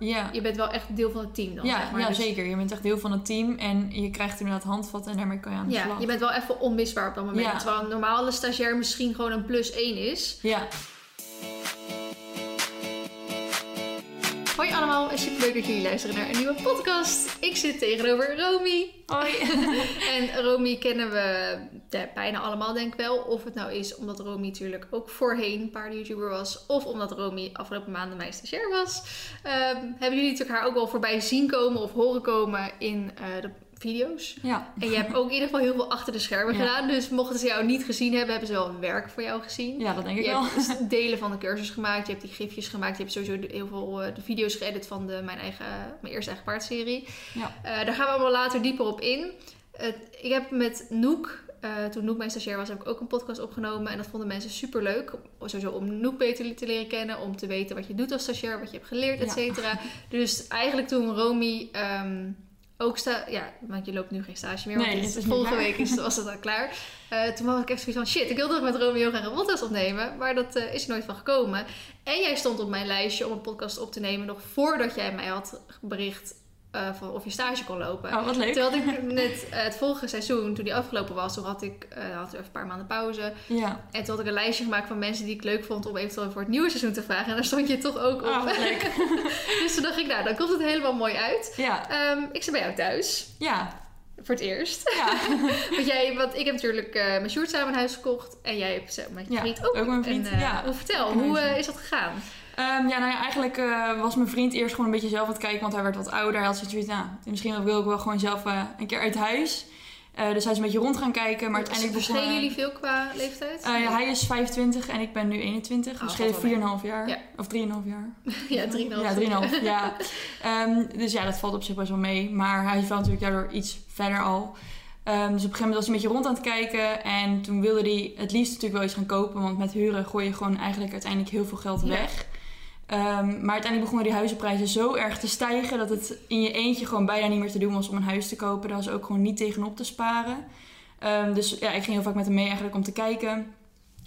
Ja. Je bent wel echt deel van het team dan, Ja, zeg maar. ja Dus- zeker. Je bent echt deel van het team en je krijgt inderdaad handvatten en daarmee kan je aan de Ja, slag. je bent wel even onmisbaar op dat moment. Terwijl een normale stagiair misschien gewoon een plus 1 is. Ja, Hoi allemaal en superleuk dat jullie luisteren naar een nieuwe podcast. Ik zit tegenover Romy. hoi. En Romy kennen we ja, bijna allemaal denk ik wel. Of het nou is omdat Romy natuurlijk ook voorheen paarden-YouTuber was. Of omdat Romy afgelopen maanden mijn stagiair was. Ehm, hebben jullie natuurlijk haar ook wel voorbij zien komen of horen komen in eh, de video's. ja. En je hebt ook in ieder geval heel veel achter de schermen Ja. gedaan. Dus mochten ze jou niet gezien hebben, hebben ze wel werk voor jou gezien. ja, dat denk ik Je wel. hebt dus delen van de cursus gemaakt. Je hebt die gifjes gemaakt. Je hebt sowieso heel veel eh, de video's geëdit van de, mijn, eigen, mijn eerste eigen paardserie. Ja. Eh, daar gaan we allemaal later dieper op in. Ik heb met Noek, eh, toen Noek mijn stagiair was, heb ik ook een podcast opgenomen. En dat vonden mensen super leuk. Sowieso om Noek beter te leren kennen. Om te weten wat je doet als stagiair, wat je hebt geleerd, et Ja. cetera. Dus eigenlijk toen Romy ehm, ook sta, ja, want je loopt nu geen stage meer. Nee, want is is vorige waar. week is, was het al klaar. Eh, toen was ik echt zoiets van shit, ik wilde nog met graag een podcast opnemen. Maar dat eh, is er nooit van gekomen. En jij stond op mijn lijstje om een podcast op te nemen nog voordat jij mij had bericht eh, van of je stage kon lopen. Oh, wat leuk. Toen had ik net eh, het vorige seizoen, toen die afgelopen was, toen had ik eh, had even een paar maanden pauze. Ja. En toen had ik een lijstje gemaakt van mensen die ik leuk vond om eventueel voor het nieuwe seizoen te vragen. En daar stond je toch ook op. Oh, wat leuk. dus toen dacht ik, nou, dan komt het helemaal mooi uit. Ja. Ehm, ik zit bij jou thuis. Ja. Voor het eerst. Ja. want, jij, want ik heb natuurlijk mijn Sjoerd samen een huis gekocht. En jij hebt met je Ja, vriend ook. ook mijn vriend, En, ja. vertel, hoe is dat gegaan? Ehm, ja, nou ja, eigenlijk eh, was mijn vriend eerst gewoon een beetje zelf aan het kijken, want hij werd wat ouder. Hij had zoiets van, nou, misschien wil ik wel gewoon zelf eh, een keer uit huis. Eh, dus hij is een beetje rond gaan kijken, maar uiteindelijk Verschillen begon... jullie veel qua leeftijd? Ja, hij is 25 en ik ben nu 21. Oh, dus valt schelen wel 4,5 jaar. Ja. Of 3,5 jaar. ja, 3,5. Ja, 3,5. ja. Ehm, dus ja, dat valt op zich best wel mee. Maar hij is wel natuurlijk daardoor iets verder al. Ehm, dus op een gegeven moment was hij een beetje rond aan het kijken. En toen wilde hij het liefst natuurlijk wel iets gaan kopen. Want met huren gooi je gewoon eigenlijk uiteindelijk heel veel geld weg. Ehm, maar uiteindelijk begonnen die huizenprijzen zo erg te stijgen... dat het in je eentje gewoon bijna niet meer te doen was om een huis te kopen. Daar was ook gewoon niet tegenop te sparen. Ehm, dus ja, ik ging heel vaak met hem mee eigenlijk om te kijken...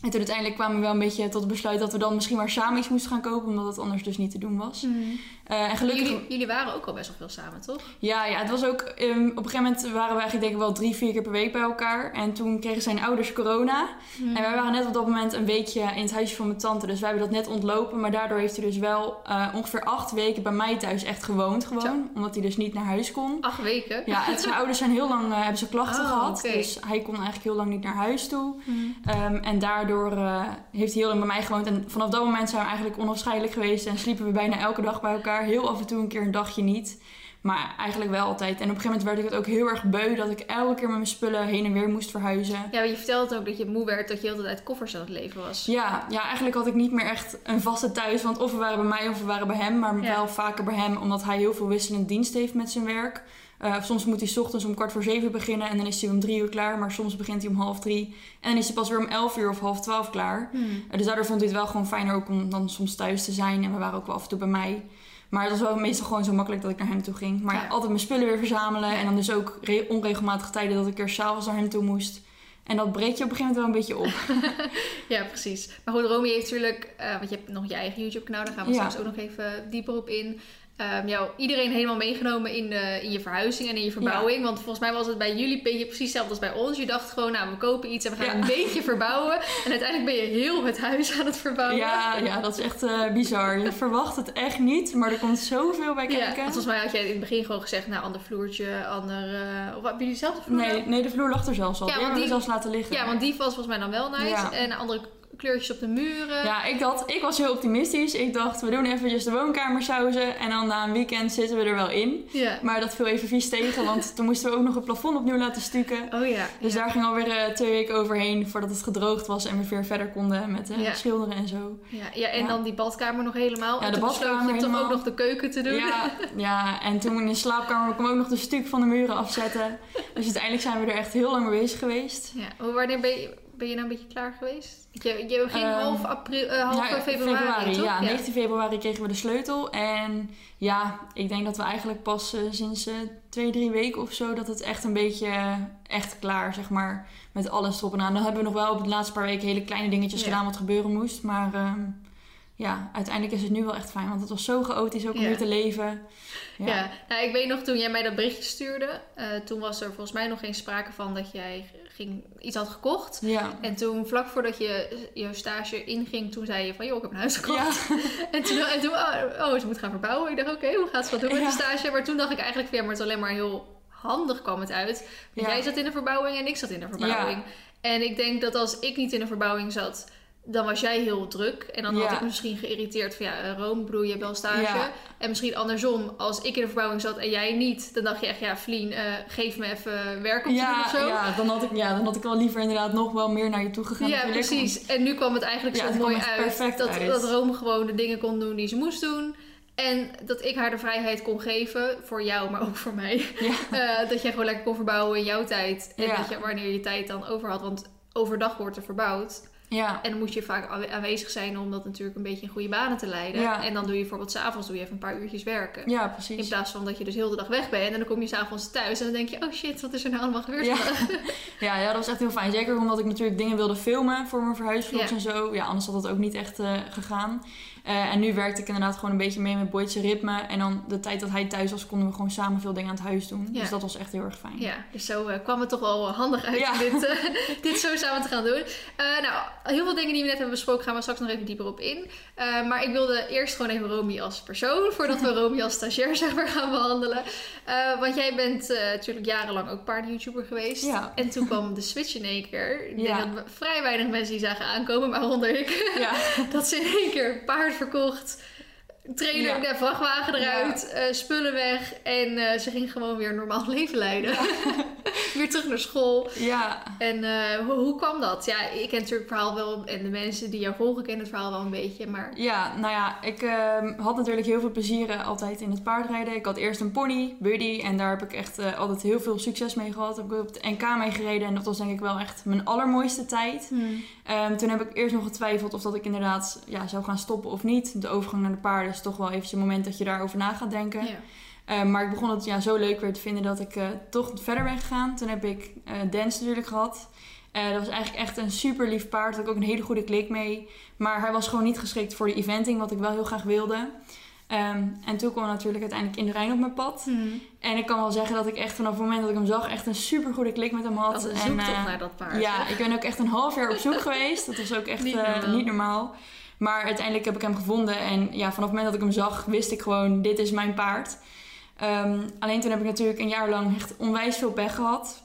En toen uiteindelijk kwamen we wel een beetje tot het besluit dat we dan misschien maar samen iets moesten gaan kopen, omdat het anders dus niet te doen was. Mhm. Eh, en gelukkig. Jullie, jullie waren ook al best wel veel samen, toch? Ja, ja, het was ook. ehm, op een gegeven moment waren we eigenlijk denk ik wel drie, vier keer per week bij elkaar. En toen kregen zijn ouders corona. En wij waren net op dat moment een weekje in het huisje van mijn tante. Dus wij hebben dat net ontlopen. Maar daardoor heeft hij dus wel eh, ongeveer acht weken bij mij thuis echt gewoond. Gewoon. Zo. Omdat hij dus niet naar huis kon. Acht weken. Ja, en zijn ouders zijn heel lang, eh, hebben ze klachten Oh, gehad. Dus hij kon eigenlijk heel lang niet naar huis toe. Mhm. Ehm, en daardoor eh, heeft hij heel lang bij mij gewoond. En vanaf dat moment zijn we eigenlijk onafscheidelijk geweest. En sliepen we bijna elke dag bij elkaar. Heel af en toe een keer een dagje niet. Maar eigenlijk wel altijd. En op een gegeven moment werd ik het ook heel erg beu. Dat ik elke keer met mijn spullen heen en weer moest verhuizen. Ja, je vertelde ook dat je moe werd, dat je altijd uit koffers aan het leven was. Ja, ja, eigenlijk had ik niet meer echt een vaste thuis. Want of we waren bij mij of we waren bij hem. Maar Ja. wel vaker bij hem. Omdat hij heel veel wisselend dienst heeft met zijn werk. Eh, soms moet hij 's ochtends om kwart voor zeven beginnen. En dan is hij om drie uur klaar. Maar soms begint hij om half drie. En dan is hij pas weer om elf uur of half twaalf klaar. Mhm. Uh, Dus daardoor vond hij het wel gewoon fijner ook om dan soms thuis te zijn. En we waren ook wel af en toe bij mij. Maar het was wel meestal gewoon zo makkelijk dat ik naar hem toe ging. Maar ja, altijd mijn spullen weer verzamelen. En dan dus ook re- onregelmatige tijden dat ik er s'avonds naar hem toe moest. En dat breekt je op een gegeven moment wel een beetje op. Ja, precies. Maar goed, Romy heeft natuurlijk, eh, want je hebt nog je eigen YouTube-kanaal, daar gaan we Ja. straks ook nog even dieper op in. Ehm, jou, iedereen helemaal meegenomen in, de, in je verhuizing en in je verbouwing. Want volgens mij was het bij jullie een beetje precies hetzelfde als bij ons. Je dacht gewoon, nou, we kopen iets en we gaan Ja. een beetje verbouwen. En uiteindelijk ben je heel het huis aan het verbouwen. ja, ja, dat is echt eh, bizar. Je verwacht het echt niet. Maar er komt zoveel bij Ja, kijken. want volgens mij had jij in het begin gewoon gezegd, nou, ander vloertje, ander... eh, of hebben jullie zelf de vloer? Nee, nee, de vloer lag er zelfs al. Ja, want we die- zelfs laten liggen. Ja, want die was volgens mij dan wel nice. Ja. En andere kleurtjes op de muren. Ja, ik, dacht, ik was heel optimistisch. Ik dacht, we doen eventjes de woonkamer sauzen. En dan na een weekend zitten we er wel in. Ja. Maar dat viel even vies tegen, want toen moesten we ook nog het plafond opnieuw laten stukken. Oh ja. Dus ja. daar ging alweer eh, twee weken overheen voordat het gedroogd was en we weer verder konden met Ja. schilderen en zo. Ja, ja, en dan die badkamer nog helemaal. Ja, en de toen badkamer toch ook helemaal. nog de keuken te doen. Ja, ja, en toen in de slaapkamer kon ik ook nog de stuk van de muren afzetten. Dus uiteindelijk zijn we er echt heel lang mee bezig geweest. Ja, hoe- wanneer ben je, ben je nou een beetje klaar geweest? Je, je ging Ehm, half, april, eh, half Ja, februari, toch? ja, 19 februari kregen we de sleutel. En ja, ik denk dat we eigenlijk pas eh, sinds eh, twee, drie weken of zo... dat het echt een beetje echt klaar, zeg maar, met alles erop en aan. Dan hebben we nog wel op de laatste paar weken hele kleine dingetjes Ja. gedaan wat gebeuren moest. Maar ehm, ja, uiteindelijk is het nu wel echt fijn. Want het was zo chaotisch ook om Ja. weer te leven. Ja, nou, ik weet nog toen jij mij dat berichtje stuurde. toen was er volgens mij nog geen sprake van dat jij ging, iets had gekocht. Ja. En toen, vlak voordat je je stage inging, toen zei je van... joh, ik heb een huis gekocht. Ja. En toen, en toen oh, oh, ze moet gaan verbouwen. Ik dacht, oké, hoe gaat ze dat doen met Ja. de stage? Maar toen dacht ik eigenlijk ja, maar het is alleen maar heel handig kwam het uit. Jij zat in de verbouwing en ik zat in de verbouwing. En ik denk dat als ik niet in de verbouwing zat, dan was jij heel druk. En dan had ik misschien geïrriteerd van, ja, eh, Rome, bedoel, je hebt wel stage. Ja. En misschien andersom, als ik in de verbouwing zat en jij niet, dan dacht je echt, ja, Vlien, eh, geef me even werk doen Ja, of zo. ja, dan had ik, ja, dan had ik wel liever inderdaad nog wel meer naar je toe gegaan. Ja, precies. En nu kwam het eigenlijk zo mooi uit, dat, dat Rome gewoon de dingen kon doen die ze moest doen. En dat ik haar de vrijheid kon geven, voor jou, maar ook voor mij. Eh, dat jij gewoon lekker kon verbouwen in jouw tijd. En dat je wanneer je tijd dan over had. Want overdag wordt er verbouwd. Ja, En dan moet je vaak aanwe- aanwezig zijn om dat natuurlijk een beetje in goede banen te leiden. Ja. En dan doe je bijvoorbeeld s'avonds doe je even een paar uurtjes werken. ja, In precies. plaats van dat je dus heel de dag weg bent en dan kom je s'avonds thuis en dan denk je, oh shit, wat is er nou allemaal gebeurd Ja. Ja, ja, dat was echt heel fijn. Zeker omdat ik natuurlijk dingen wilde filmen voor mijn verhuisvlogs en zo. Ja, anders had het ook niet echt eh, gegaan. Eh, en nu werkte ik inderdaad gewoon een beetje mee met Boyd's ritme. En dan de tijd dat hij thuis was, konden we gewoon samen veel dingen aan het huis doen. Ja. Dus dat was echt heel erg fijn. Ja, dus zo eh, kwam het toch wel handig uit Ja. om dit, eh, dit zo samen te gaan doen. Nou, heel veel dingen die we net hebben besproken gaan we straks nog even dieper op in. Maar ik wilde eerst gewoon even Romy als persoon, voordat we Romy als stagiair zeg maar gaan behandelen. Eh, want jij bent natuurlijk jarenlang ook paarden-YouTuber geweest. Ja. En toen kwam de switch in één keer. Ik Ja. denk dat vrij weinig mensen die zagen aankomen, waaronder ik. Ja. dat ze in één keer paard verkocht. Trailer, Ja. de vrachtwagen eruit, eh, spullen weg en eh, ze ging gewoon weer een normaal leven leiden. weer terug naar school. ja. En eh, hoe, hoe kwam dat? Ja, ik ken natuurlijk het verhaal wel en de mensen die jou volgen kennen het verhaal wel een beetje, maar Ja, nou ja, ik ehm, had natuurlijk heel veel plezier altijd in het paardrijden. Ik had eerst een pony, Buddy, en daar heb ik echt altijd heel veel succes mee gehad. Heb ik op het NK mee gereden en dat was denk ik wel echt mijn allermooiste tijd. Ehm, toen heb ik eerst nog getwijfeld of dat ik inderdaad ja, zou gaan stoppen of niet. De overgang naar de paarden is toch wel even een moment dat je daarover na gaat denken. ja. Ehm, maar ik begon het ja, zo leuk weer te vinden dat ik eh, toch verder ben gegaan. Toen heb ik eh Dance natuurlijk gehad. Eh, dat was eigenlijk echt een super lief paard. Daar had ik ook een hele goede klik mee. Maar hij was gewoon niet geschikt voor de eventing, wat ik wel heel graag wilde. Ehm, en toen kwam natuurlijk uiteindelijk in de Rijn op mijn pad. En ik kan wel zeggen dat ik echt vanaf het moment dat ik hem zag, echt een super goede klik met hem had. Dat een en, zoektocht eh, naar dat paard. ja, hè? ik ben ook echt een half jaar op zoek geweest. Dat was ook echt niet normaal. Maar uiteindelijk heb ik hem gevonden. En ja, vanaf het moment dat ik hem zag, wist ik gewoon, dit is mijn paard. Ehm, alleen toen heb ik natuurlijk een jaar lang echt onwijs veel pech gehad.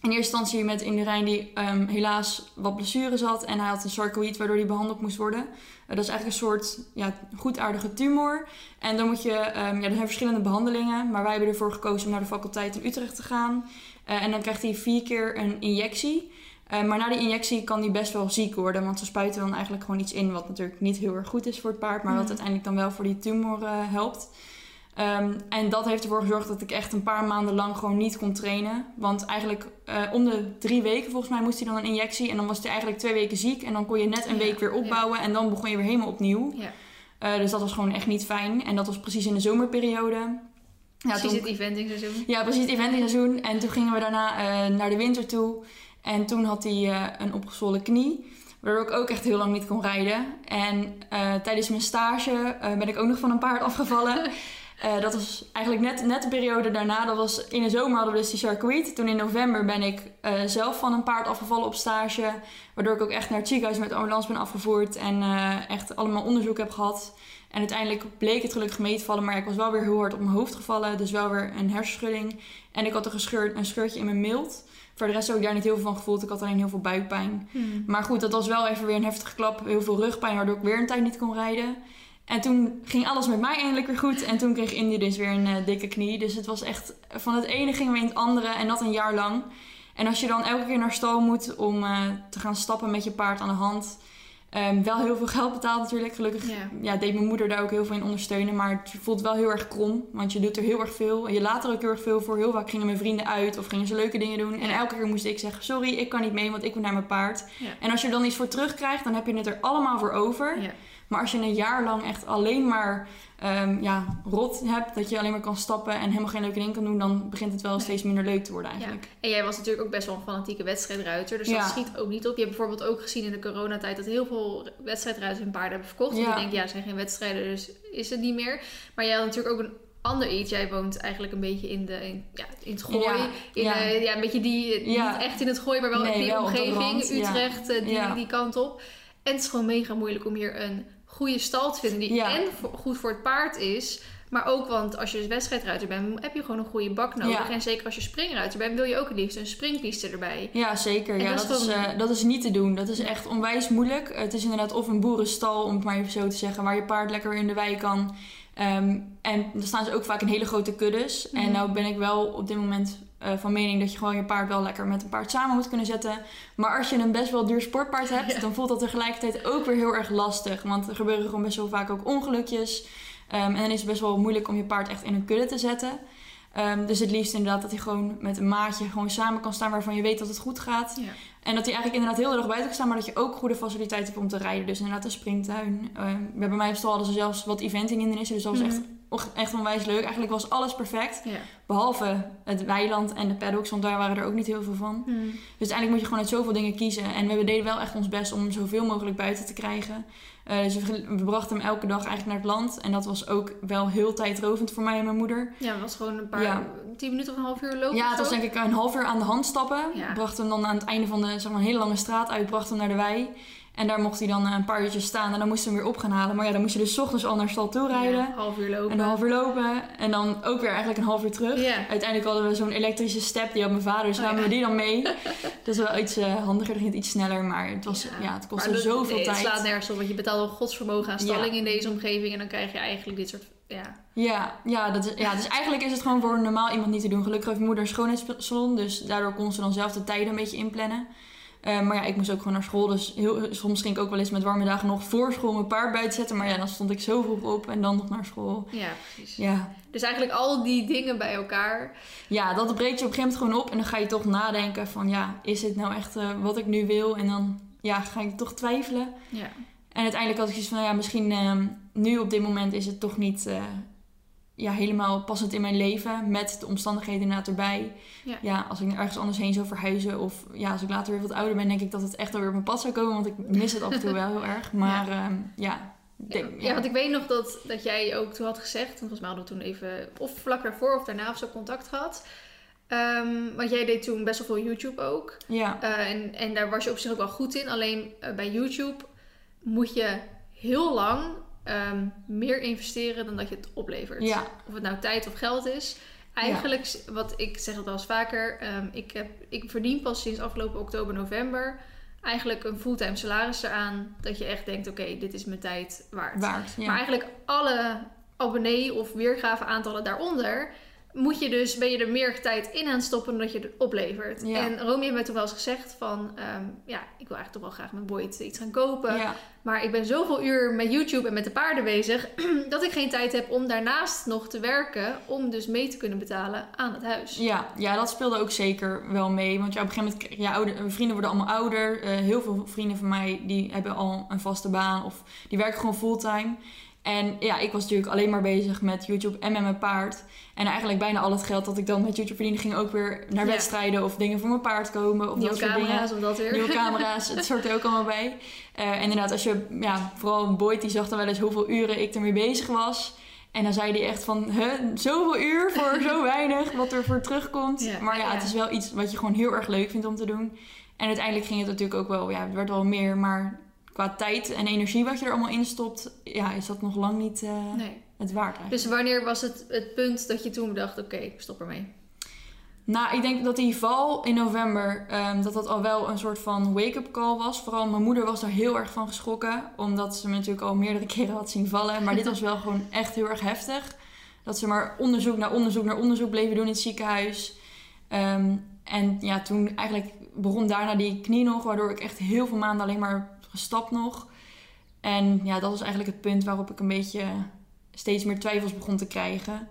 In eerste instantie met Indurijn die ehm, helaas wat blessures had. En hij had een sarcoïd waardoor hij behandeld moest worden. Eh, dat is eigenlijk een soort ja, goedaardige tumor. En dan moet je, ehm, ja, er zijn verschillende behandelingen. Maar wij hebben ervoor gekozen om naar de faculteit in Utrecht te gaan. Eh, en dan krijgt hij vier keer een injectie. Eh, maar na die injectie kan hij best wel ziek worden. Want ze spuiten dan eigenlijk gewoon iets in wat natuurlijk niet heel erg goed is voor het paard. Maar wat Mhm. uiteindelijk dan wel voor die tumor eh, helpt. Ehm, en dat heeft ervoor gezorgd dat ik echt een paar maanden lang gewoon niet kon trainen. Want eigenlijk eh, om de drie weken volgens mij moest hij dan een injectie. En dan was hij eigenlijk twee weken ziek. En dan kon je net een Ja, week weer opbouwen. En dan begon je weer helemaal opnieuw. Ja. Dus dat was gewoon echt niet fijn. En dat was precies in de zomerperiode. Ja, Precies toen- het eventing seizoen. ja, precies het eventseizoen. En toen gingen we daarna naar de winter toe. En toen had hij eh, een opgezwollen knie. Waardoor ik ook echt heel lang niet kon rijden. En eh, tijdens mijn stage eh, ben ik ook nog van een paard afgevallen. Dat was eigenlijk net, net de periode daarna. Dat was in de zomer hadden we dus die circuit. Toen in november ben ik zelf van een paard afgevallen op stage. Waardoor ik ook echt naar het ziekenhuis met ambulance ben afgevoerd. En echt allemaal onderzoek heb gehad. En uiteindelijk bleek het gelukkig mee te vallen. Maar ik was wel weer heel hard op mijn hoofd gevallen. Dus wel weer een hersenschudding. En ik had een, gescheurd, een scheurtje in mijn mild. Voor de rest heb ik daar niet heel veel van gevoeld. Ik had alleen heel veel buikpijn. Maar goed, dat was wel even weer een heftige klap. Heel veel rugpijn, waardoor ik weer een tijd niet kon rijden. En toen ging alles met mij eindelijk weer goed. En toen kreeg Indy dus weer een eh, dikke knie. Dus het was echt... Van het ene gingen we in het andere. En dat een jaar lang. En als je dan elke keer naar stal moet om eh, te gaan stappen met je paard aan de hand... ehm, wel heel veel geld betaald natuurlijk. Gelukkig Ja. ja, deed mijn moeder daar ook heel veel in ondersteunen. Maar het voelt wel heel erg krom. Want je doet er heel erg veel. En je laat er ook heel erg veel voor. Heel vaak gingen mijn vrienden uit of gingen ze leuke dingen doen. En elke keer moest ik zeggen, sorry, ik kan niet mee, want ik moet naar mijn paard. Ja. En als je er dan iets voor terugkrijgt, dan heb je het er allemaal voor over. Ja. Maar als je een jaar lang echt alleen maar ehm, ja, rot hebt, dat je alleen maar kan stappen en helemaal geen leuke dingen kan doen, dan begint het wel Nee. steeds minder leuk te worden Ja. eigenlijk. En jij was natuurlijk ook best wel een fanatieke wedstrijdruiter. Dus Ja. dat schiet ook niet op. Je hebt bijvoorbeeld ook gezien in de coronatijd dat heel veel wedstrijdruiters hun paarden hebben verkocht. Want Ja. die denken, ja, er zijn geen wedstrijden, dus is het niet meer. Maar jij had natuurlijk ook een ander iets. Jij woont eigenlijk een beetje in, de, in, ja, in het gooi. Ja. In Ja. Ja, een beetje die, Ja. niet echt in het gooi, maar wel Nee, in die wel op de omgeving. rand, ja. Utrecht, eh, die, Ja. die kant op. En het is gewoon mega moeilijk om hier een goede stal te vinden die Ja. en voor- goed voor het paard is. Maar ook, want als je dus wedstrijdruiter bent, heb je gewoon een goede bak nodig. Ja. En zeker als je springruiter bent, wil je ook het liefst een springpiste erbij. Ja, zeker. En Ja, dat dat, is eh, dat is niet te doen. Dat is echt onwijs moeilijk. Het is inderdaad of een boerenstal, om het maar even zo te zeggen, waar je paard lekker in de wei kan. Ehm, en dan staan ze ook vaak in hele grote kuddes. Mhm. En nou ben ik wel op dit moment eh, van mening dat je gewoon je paard wel lekker met een paard samen moet kunnen zetten. Maar als je een best wel duur sportpaard hebt, Ja. dan voelt dat tegelijkertijd ook weer heel erg lastig. Want er gebeuren gewoon best wel vaak ook ongelukjes. Ehm, en dan is het best wel moeilijk om je paard echt in een kudde te zetten. Ehm, dus het liefst inderdaad dat hij gewoon met een maatje gewoon samen kan staan waarvan je weet dat het goed gaat. Ja. En dat hij eigenlijk inderdaad heel erg buiten kan staan, maar dat je ook goede faciliteiten hebt om te rijden. Dus inderdaad een springtuin. We hebben bij mij op stal hadden ze zelfs wat eventinghindernissen, dus dat was echt, echt onwijs leuk. Eigenlijk was alles perfect, Ja. behalve het weiland en de paddocks, want daar waren er ook niet heel veel van. Mhm. Dus uiteindelijk moet je gewoon uit zoveel dingen kiezen. En we deden wel echt ons best om zoveel mogelijk buiten te krijgen. Eh, dus we, brachten hem elke dag eigenlijk naar het land. En dat was ook wel heel tijdrovend voor mij en mijn moeder. Ja, het was gewoon een paar, Ja. tien minuten of een half uur lopen. Ja, het was denk ik een half uur aan de hand stappen. Ja. Bracht hem dan aan het einde van de, zeg maar, een hele lange straat uit, bracht hem naar de wei. En daar mocht hij dan eh, een paar uurtjes staan en dan moesten we hem weer op gaan halen. Maar ja, dan moest je dus ochtends al naar stal toe rijden. Ja, half uur lopen. En een half uur lopen. En dan ook weer eigenlijk een half uur terug. Uiteindelijk hadden we zo'n elektrische step, die had mijn vader. Dus Oh, namen ja. we die dan mee. Dat is wel iets eh, handiger, dat ging het iets sneller. Maar het, was, ja. het kostte zoveel nee, tijd. Het slaat nergens op, want je betaalt al godsvermogen aan stalling in deze omgeving. En dan krijg je eigenlijk dit soort... Ja, Ja, ja, dat is, ja, dus eigenlijk is het gewoon voor een normaal iemand niet te doen. Gelukkig heeft mijn moeder een schoonheidssalon, dus daardoor kon ze dan zelf de tijden een beetje inplannen. Eh, maar ja, ik moest ook gewoon naar school, dus heel, soms ging ik ook wel eens met warme dagen nog voor school mijn paard buiten zetten. Maar ja, dan stond ik zo vroeg op en dan nog naar school. ja precies. Ja, Dus eigenlijk al die dingen bij elkaar. ja dat breekt je op een gegeven moment gewoon op en dan ga je toch nadenken van ja, is dit nou echt eh, wat ik nu wil? En dan ja, ga ik toch twijfelen. Ja. En uiteindelijk had ik zoiets van, nou ja, misschien ehm, nu op dit moment is het toch niet eh, ja, helemaal passend in mijn leven. Met de omstandigheden inderdaad erbij. Ja. Ja. als ik ergens anders heen zou verhuizen of ja, als ik later weer wat ouder ben, denk ik dat het echt alweer op mijn pad zou komen. Want ik mis het af en toe wel heel erg. Maar ja, ja, Ja, denk- ja, want ik weet nog dat, dat jij ook toen had gezegd, en volgens mij hadden we toen even, of vlak daarvoor of daarna of zo contact gehad. Ehm, want jij deed toen best wel veel YouTube ook. ja, Eh, en, en daar was je op zich ook wel goed in. Alleen eh, bij YouTube moet je heel lang ehm, meer investeren dan dat je het oplevert. ja, Of het nou tijd of geld is. Eigenlijk, wat ik zeg het wel eens vaker, ehm, ik, heb, ik verdien pas sinds afgelopen oktober, november eigenlijk een fulltime salaris eraan. Dat je echt denkt, oké, dit is mijn tijd waard. waard. Ja. Maar eigenlijk alle abonnee of weergave aantallen daaronder moet je dus, ben je er meer tijd in aan het stoppen dan dat je het oplevert. Ja. En Romy heeft mij toen wel eens gezegd van, ehm, ja, ik wil eigenlijk toch wel graag met Boyd iets gaan kopen. ja, Maar ik ben zoveel uur met YouTube en met de paarden bezig, dat ik geen tijd heb om daarnaast nog te werken, om dus mee te kunnen betalen aan het huis. Ja, ja, dat speelde ook zeker wel mee. Want ja, op een gegeven moment, ja, ouder, mijn vrienden worden allemaal ouder. Eh, heel veel vrienden van mij, die hebben al een vaste baan of die werken gewoon fulltime. En ja, ik was natuurlijk alleen maar bezig met YouTube en met mijn paard. En eigenlijk bijna al het geld dat ik dan met YouTube verdiende, ging ook weer naar Ja. wedstrijden of dingen voor mijn paard komen. Of Nieuwe camera's of dat weer. Nieuwe camera's, het soort er ook allemaal bij. Eh, en inderdaad, als je, ja, vooral Boyd, die zag dan wel eens hoeveel uren ik ermee bezig was. En dan zei hij echt van, huh, zoveel uur voor zo weinig, wat er voor terugkomt. Ja, maar ja, ja. het is wel iets wat je gewoon heel erg leuk vindt om te doen. En uiteindelijk ging het natuurlijk ook wel, ja, het werd wel meer, maar qua tijd en energie wat je er allemaal in stopt, ja, is dat nog lang niet eh, Nee. het waard eigenlijk. Dus wanneer was het het punt dat je toen bedacht, oké, ik stop ermee? Nou, ik denk dat die val in november, ehm, dat dat al wel een soort van wake-up call was. Vooral mijn moeder was daar heel erg van geschrokken. Omdat ze me natuurlijk al meerdere keren had zien vallen. Maar dit was wel gewoon echt heel erg heftig. Dat ze maar onderzoek naar onderzoek naar onderzoek bleven doen in het ziekenhuis. Ehm, en ja, toen eigenlijk begon daarna die knie nog. Waardoor ik echt heel veel maanden alleen maar gestapt nog. En ja, dat was eigenlijk het punt waarop ik een beetje steeds meer twijfels begon te krijgen.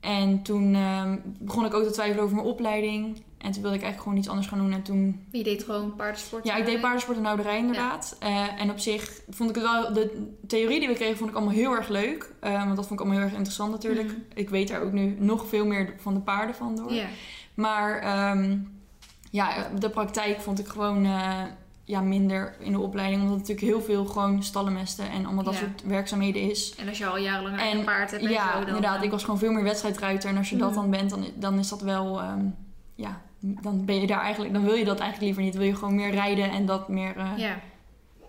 En toen ehm, begon ik ook te twijfelen over mijn opleiding. En toen wilde ik eigenlijk gewoon iets anders gaan doen. En toen... Je deed gewoon paardensport? Ja, ik deed paardensport en ouderij inderdaad. Eh, en op zich vond ik het wel... De theorie die we kregen vond ik allemaal heel erg leuk. Uh, want dat vond ik allemaal heel erg interessant natuurlijk. Mhm. Ik weet daar ook nu nog veel meer van de paarden van door. Maar ehm, ja, de praktijk vond ik gewoon eh, ja, minder in de opleiding. Omdat het natuurlijk heel veel gewoon stallenmesten en allemaal dat Ja. soort werkzaamheden is. En als je al jarenlang een En paard hebt en ja, zo, dan... inderdaad. Ik was gewoon veel meer wedstrijdruiter. En als je dat Mhm. dan bent, dan, dan is dat wel... ehm, ja, dan ben je daar eigenlijk... Dan wil je dat eigenlijk liever niet. Dan wil je gewoon meer rijden en dat meer eh, Ja.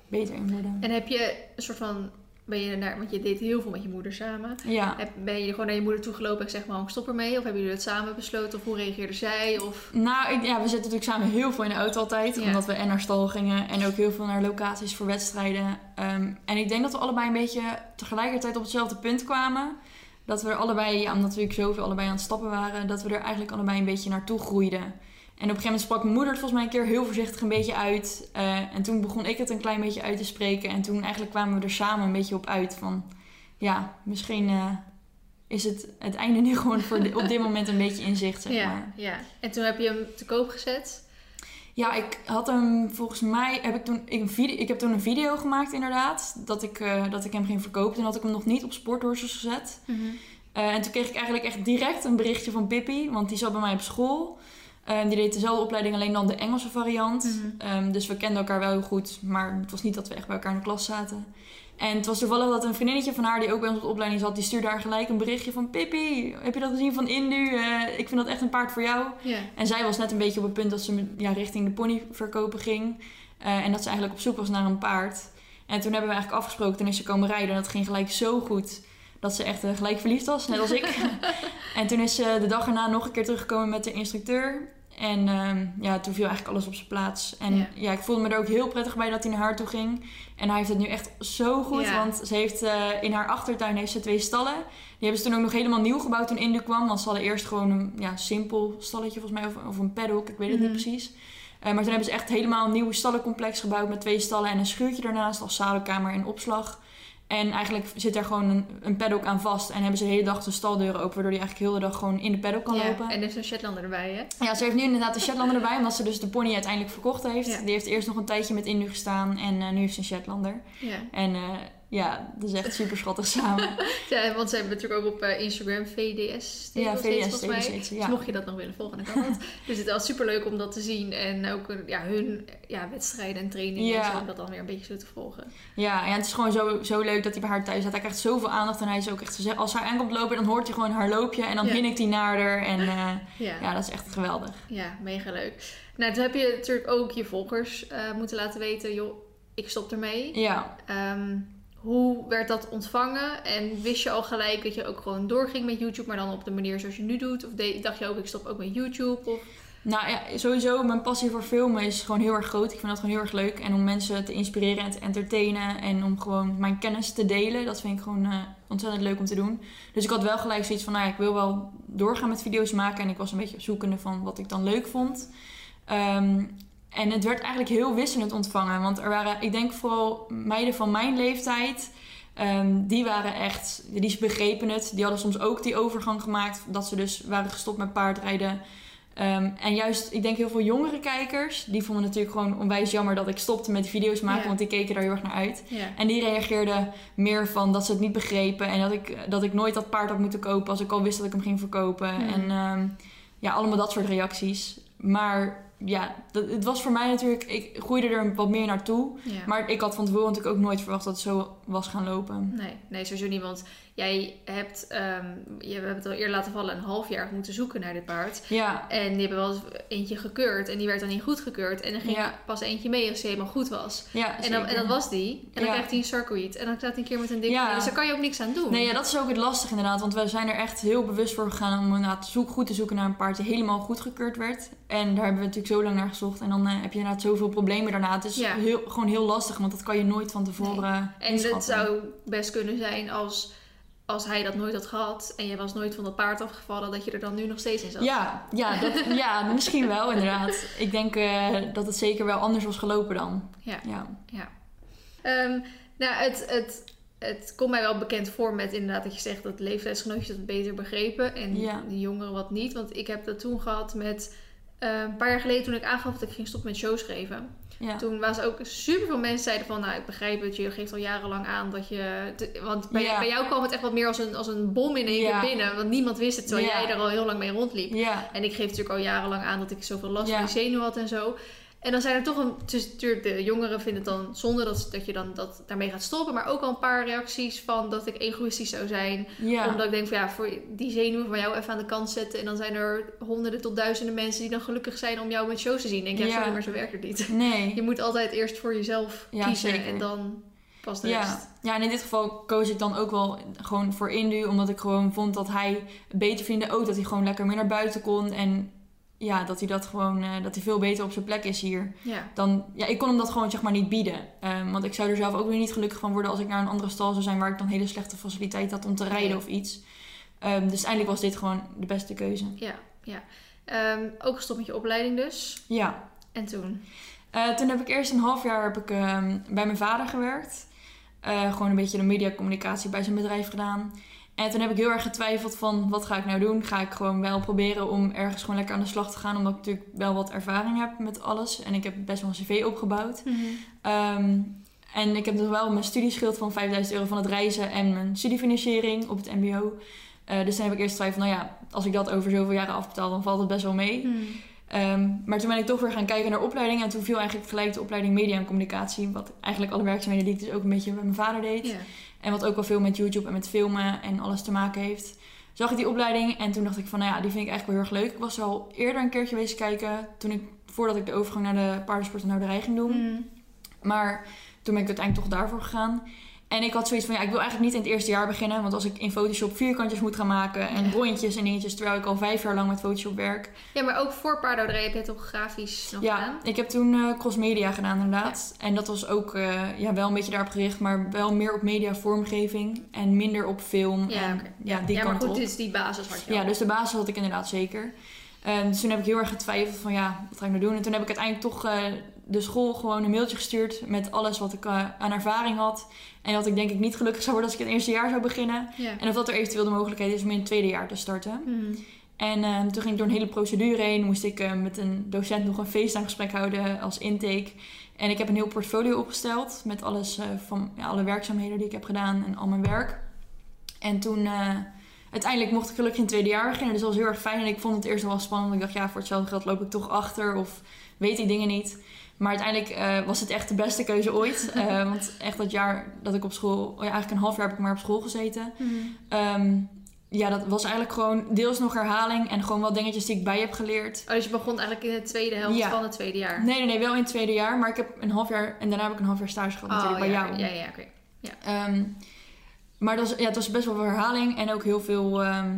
beter in worden. En heb je een soort van... Ben je naar, want je deed heel veel met je moeder samen. Ja. Ben je gewoon naar je moeder toe gelopen en zeg maar, ik stop ermee? Of hebben jullie het samen besloten? Of hoe reageerde zij? Of... Nou, ik, ja, we zitten natuurlijk samen heel veel in de auto altijd. Ja. Omdat we en naar stal gingen en ook heel veel naar locaties voor wedstrijden. Ehm, en ik denk dat we allebei een beetje tegelijkertijd op hetzelfde punt kwamen. Dat we er allebei, ja, omdat we natuurlijk zoveel allebei aan het stappen waren, dat we er eigenlijk allebei een beetje naartoe groeiden. En op een gegeven moment sprak mijn moeder het volgens mij een keer heel voorzichtig een beetje uit. Eh, en toen begon ik het een klein beetje uit te spreken. En toen eigenlijk kwamen we er samen een beetje op uit van... Ja, misschien eh, is het, het einde nu gewoon voor op dit moment een beetje in zicht, zeg ja, maar. ja. En toen heb je hem te koop gezet. Ja, ik had hem volgens mij heb ik toen ik een video, ik heb toen een video gemaakt inderdaad dat ik eh, dat ik hem ging verkopen. Toen had ik hem nog niet op Sporthorses gezet. Eh, en toen kreeg ik eigenlijk echt direct een berichtje van Pippi, want die zat bij mij op school. Eh, die deed dezelfde opleiding, alleen dan de Engelse variant. Mhm. Ehm, dus we kenden elkaar wel heel goed, maar het was niet dat we echt bij elkaar in de klas zaten. En het was toevallig dat een vriendinnetje van haar, die ook bij ons op de opleiding zat, die stuurde haar gelijk een berichtje van Pippi, heb je dat gezien van Indu? Eh, ik vind dat echt een paard voor jou. En zij was net een beetje op het punt dat ze ja, richting de pony verkopen ging. Eh, en dat ze eigenlijk op zoek was naar een paard. En toen hebben we eigenlijk afgesproken, toen is ze komen rijden. En dat ging gelijk zo goed dat ze echt eh, gelijk verliefd was, net als ik. en toen is ze de dag erna nog een keer teruggekomen met de instructeur. En ehm, ja, toen viel eigenlijk alles op zijn plaats. En Ja. ja. ik voelde me er ook heel prettig bij dat hij naar haar toe ging. En hij heeft het nu echt zo goed. Ja. Want ze heeft eh, in haar achtertuin heeft ze twee stallen. Die hebben ze toen ook nog helemaal nieuw gebouwd toen Indu kwam. Want ze hadden eerst gewoon een ja, simpel stalletje volgens mij. Of, of een paddock, ik weet het Mhm. niet precies. Eh, maar toen hebben ze echt helemaal een nieuw stallencomplex gebouwd. Met twee stallen en een schuurtje daarnaast als zadelkamer en opslag. En eigenlijk zit daar gewoon een, een paddock aan vast. En hebben ze de hele dag de staldeuren open. Waardoor hij eigenlijk heel de dag gewoon in de paddock kan Ja, lopen. En er is een Shetlander erbij, hè? Ja, ze heeft nu inderdaad de Shetlander erbij, omdat ze dus de pony uiteindelijk verkocht heeft. Ja. Die heeft eerst nog een tijdje met Indu gestaan en eh, nu heeft ze een Shetlander. Ja. En eh, ja, dat is echt super schattig samen. ja, want ze hebben natuurlijk ook op eh, Instagram VDS. ja, VDS volgens mij. steeds, Dus ja. mocht je dat nog willen volgen, dan kan dat. dus het is super leuk om dat te zien. En ook eh, ja, hun ja, wedstrijden en trainingen Ja. en zo, om dat dan weer een beetje zo te volgen. Ja, en het is gewoon zo, zo leuk dat hij bij haar thuis staat. Hij krijgt zoveel aandacht en hij is ook echt... Als hij aankomt lopen, dan hoort hij gewoon haar loopje en dan Ja. hinnikt hij naar haar. En eh, Ja, ja. ja, dat is echt geweldig. mega leuk. Nou, toen heb je natuurlijk ook je volgers moeten laten weten, joh, ik stop ermee. Ja, Ehm, hoe werd dat ontvangen? En wist je al gelijk dat je ook gewoon doorging met YouTube, maar dan op de manier zoals je nu doet? Of dacht je ook, ik stop ook met YouTube? Of... Nou ja, sowieso, mijn passie voor filmen is gewoon heel erg groot. Ik vind dat gewoon heel erg leuk. En om mensen te inspireren en te entertainen. En om gewoon mijn kennis te delen. Dat vind ik gewoon eh, ontzettend leuk om te doen. Dus ik had wel gelijk zoiets van, nou ik wil wel doorgaan met video's maken. En ik was een beetje zoekende van wat ik dan leuk vond. Ehm, en het werd eigenlijk heel wisselend ontvangen. Want er waren, ik denk vooral meiden van mijn leeftijd... ehm, die waren echt, die begrepen het. Die hadden soms ook die overgang gemaakt. Dat ze dus waren gestopt met paardrijden. Ehm, en juist, ik denk heel veel jongere kijkers, die vonden natuurlijk gewoon onwijs jammer dat ik stopte met die video's maken, want die keken daar heel erg naar uit. En die reageerden meer van dat ze het niet begrepen en dat ik, dat ik nooit dat paard had moeten kopen als ik al wist dat ik hem ging verkopen. En ehm, ja, allemaal dat soort reacties. Maar ja, dat, het was voor mij natuurlijk, ik groeide er wat meer naartoe. ja. Maar ik had van tevoren natuurlijk ook nooit verwacht dat het zo was gaan lopen. Nee, nee, sowieso niet. Want jij hebt, ehm, je, we hebben het al eerder laten vallen, een half jaar moeten zoeken naar dit paard. Ja, En die hebben wel eens eentje gekeurd en die werd dan niet goed gekeurd. En er ging Ja. pas eentje mee als die helemaal goed was. ja En, dan, en dat was die. En dan Ja. krijgt hij een sarcoïd. En dan staat hij een keer met een dikke... Ja. Dus daar kan je ook niks aan doen. Nee, ja, dat is ook het lastige inderdaad. Want we zijn er echt heel bewust voor gegaan om inderdaad zoek, goed te zoeken naar een paard die helemaal goedgekeurd werd. En daar hebben we natuurlijk zo lang naar gezocht. En dan eh, heb je inderdaad zoveel problemen daarna. Het is Ja. heel, gewoon heel lastig, want dat kan je nooit van tevoren En het zou best kunnen zijn als, als hij dat nooit had gehad... en je was nooit van dat paard afgevallen... dat je er dan nu nog steeds in zat. Ja, ja, dat, ja, misschien wel inderdaad. Ik denk eh, dat het zeker wel anders was gelopen dan. Ja. Ja. Ja. Ehm, nou, het, het, het komt mij wel bekend voor met inderdaad dat je zegt dat leeftijdsgenootjes dat beter begrepen en Ja. de jongeren wat niet. Want ik heb dat toen gehad met eh, een paar jaar geleden toen ik aangaf dat ik ging stoppen met shows geven. Ja. Toen was ook super veel mensen zeiden van, nou ik begrijp het, je geeft al jarenlang aan dat je, te- want bij, Ja. bij jou kwam het echt wat meer als een, als een bom in één Ja. keer binnen, want niemand wist het, terwijl jij er al heel lang mee rondliep. En ik geef natuurlijk al jarenlang aan dat ik zoveel last van die zenuw had en zo. En dan zijn er toch een. Dus natuurlijk, de jongeren vinden het dan zonde dat, dat je dan dat daarmee gaat stoppen. Maar ook al een paar reacties van dat ik egoïstisch zou zijn. Ja. Omdat ik denk van ja, voor die zenuwen van jou even aan de kant zetten. En dan zijn er honderden tot duizenden mensen die dan gelukkig zijn om jou met shows te zien. Denk ja, Ja. sorry, maar zo werkt het niet. Nee. Je moet altijd eerst voor jezelf Ja, kiezen zeker. en dan pas de rest. Ja. ja, en in dit geval koos ik dan ook wel gewoon voor Indu. Omdat ik gewoon vond dat hij beter vinden. Ook dat hij gewoon lekker meer naar buiten kon. En ja, dat hij dat gewoon, eh, dat hij veel beter op zijn plek is hier. Ja. Dan, ja, ik kon hem dat gewoon zeg maar niet bieden. Ehm, want ik zou er zelf ook weer niet gelukkig van worden als ik naar een andere stal zou zijn waar ik dan hele slechte faciliteit had om te rijden of iets. Ehm, dus uiteindelijk was dit gewoon de beste keuze. Ja, ja. Ehm, ook gestopt met je opleiding dus. Ja. En toen? Eh, toen heb ik eerst een half jaar heb ik, bij mijn vader gewerkt. Eh, gewoon een beetje de mediacommunicatie bij zijn bedrijf gedaan. En toen heb ik heel erg getwijfeld van wat ga ik nou doen? Ga ik gewoon wel proberen om ergens gewoon lekker aan de slag te gaan. Omdat ik natuurlijk wel wat ervaring heb met alles. En ik heb best wel een cv opgebouwd. Ehm, en ik heb dus wel mijn studieschild van 5000 euro van het reizen en mijn studiefinanciering op het mbo. Eh, dus toen heb ik eerst getwijfeld, nou ja, als ik dat over zoveel jaren afbetaal, dan valt het best wel mee. Hmm. Ehm, maar toen ben ik toch weer gaan kijken naar opleidingen. En toen viel eigenlijk gelijk de opleiding media en communicatie. Wat eigenlijk alle werkzaamheden die ik dus ook een beetje bij mijn vader deed. En wat ook wel veel met YouTube en met filmen en alles te maken heeft. Zag ik die opleiding en toen dacht ik van, nou ja, die vind ik eigenlijk wel heel erg leuk. Ik was al eerder een keertje geweest kijken. Toen ik, voordat ik de overgang naar de paardensport en houderij ging doen. Hmm. Maar toen ben ik uiteindelijk toch daarvoor gegaan. En ik had zoiets van, ja, ik wil eigenlijk niet in het eerste jaar beginnen. Want als ik in Photoshop vierkantjes moet gaan maken en Ja. rondjes en dingetjes. Terwijl ik al vijf jaar lang met Photoshop werk. Ja, maar ook voor paardhouderij heb je het toch grafisch nog Ja, gedaan? ik heb toen eh crossmedia gedaan inderdaad. En dat was ook eh, ja, wel een beetje daarop gericht. Maar wel meer op media vormgeving. En minder op film. Ja, en, ja, die ja, maar kant goed, op. is die basis had je Ja, al. dus de basis had ik inderdaad zeker. Ehm, dus toen heb ik heel erg getwijfeld van ja, wat ga ik nou doen? En toen heb ik uiteindelijk toch eh, de school gewoon een mailtje gestuurd met alles wat ik eh, aan ervaring had. En dat ik denk ik niet gelukkig zou worden als ik in het eerste jaar zou beginnen. Ja. En of dat er eventueel de mogelijkheid is om in het tweede jaar te starten. Hmm. En ehm, toen ging ik door een hele procedure heen. Moest ik eh, met een docent nog een FaceTime-gesprek houden als intake. En ik heb een heel portfolio opgesteld met alles eh, van ja, alle werkzaamheden die ik heb gedaan en al mijn werk. En toen uiteindelijk mocht ik gelukkig in het tweede jaar beginnen. Dus dat was heel erg fijn. En ik vond het eerst nog wel spannend. Ik dacht, ja, voor hetzelfde geld loop ik toch achter of weet ik dingen niet. Maar uiteindelijk eh, was het echt de beste keuze ooit. Eh, want echt dat jaar dat ik op school, oh ja, eigenlijk een half jaar heb ik maar op school gezeten. Hmm. Ehm, ja, dat was eigenlijk gewoon deels nog herhaling en gewoon wel dingetjes die ik bij heb geleerd. Oh, dus je begon eigenlijk in de tweede helft Ja. van het tweede jaar? Nee, nee, nee, wel in het tweede jaar, maar ik heb een half jaar en daarna heb ik een half jaar stage gehad natuurlijk bij Oh, ja, jou. Ja, ja, oké. Ehm, maar dat was, ja, het was best wel veel herhaling en ook heel veel ehm,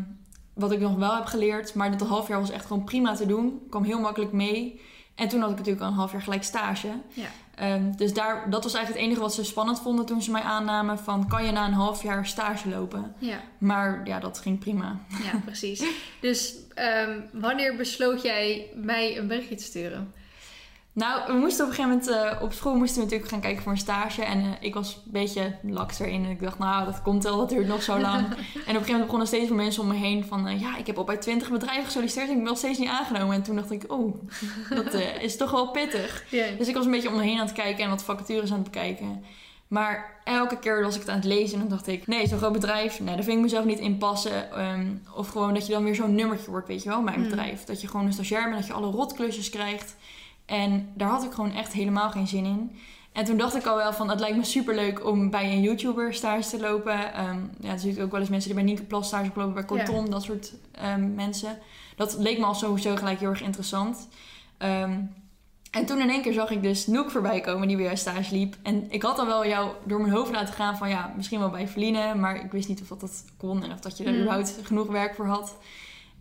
wat ik nog wel heb geleerd. Maar dat half jaar was echt gewoon prima te doen, kwam heel makkelijk mee. En toen had ik natuurlijk al een half jaar gelijk stage. Ja. Ehm, dus daar, dat was eigenlijk het enige wat ze spannend vonden toen ze mij aannamen. Van, kan je na een half jaar stage lopen? Ja, Maar ja, dat ging prima. ja precies. Dus ehm, wanneer besloot jij mij een berichtje te sturen? Nou, we moesten op een gegeven moment eh, op school moesten we natuurlijk gaan kijken voor een stage. En eh, ik was een beetje laks erin. En ik dacht, nou, dat komt wel, dat duurt nog zo lang. en op een gegeven moment begonnen steeds meer mensen om me heen van... eh, ja, ik heb al bij twintig bedrijven gesolliciteerd en ik ben nog steeds niet aangenomen. En toen dacht ik, oh, dat is toch wel pittig. Dus ik was een beetje om me heen aan het kijken en wat vacatures aan het bekijken. Maar elke keer was ik het aan het lezen en dan dacht ik... Nee, zo'n groot bedrijf, nee, daar vind ik mezelf niet in passen. Ehm, of gewoon dat je dan weer zo'n nummertje wordt, weet je wel, mijn Hmm. bedrijf. Dat je gewoon een stagiair bent, dat je alle rotklusjes krijgt. En daar had ik gewoon echt helemaal geen zin in. En toen dacht ik al wel van, het lijkt me superleuk om bij een YouTuber stage te lopen. Ehm ja, er zitten ook wel eens mensen die bij Nienke Plas stage lopen, bij Corton, dat soort ehm, mensen. Dat leek me al sowieso gelijk heel erg interessant. Ehm, en toen in één keer zag ik dus Noek voorbij komen die bij jou stage liep. En ik had dan wel jou door mijn hoofd laten gaan van ja, misschien wel bij Verline. Maar ik wist niet of dat, dat kon en of dat je er Hmm. überhaupt genoeg werk voor had.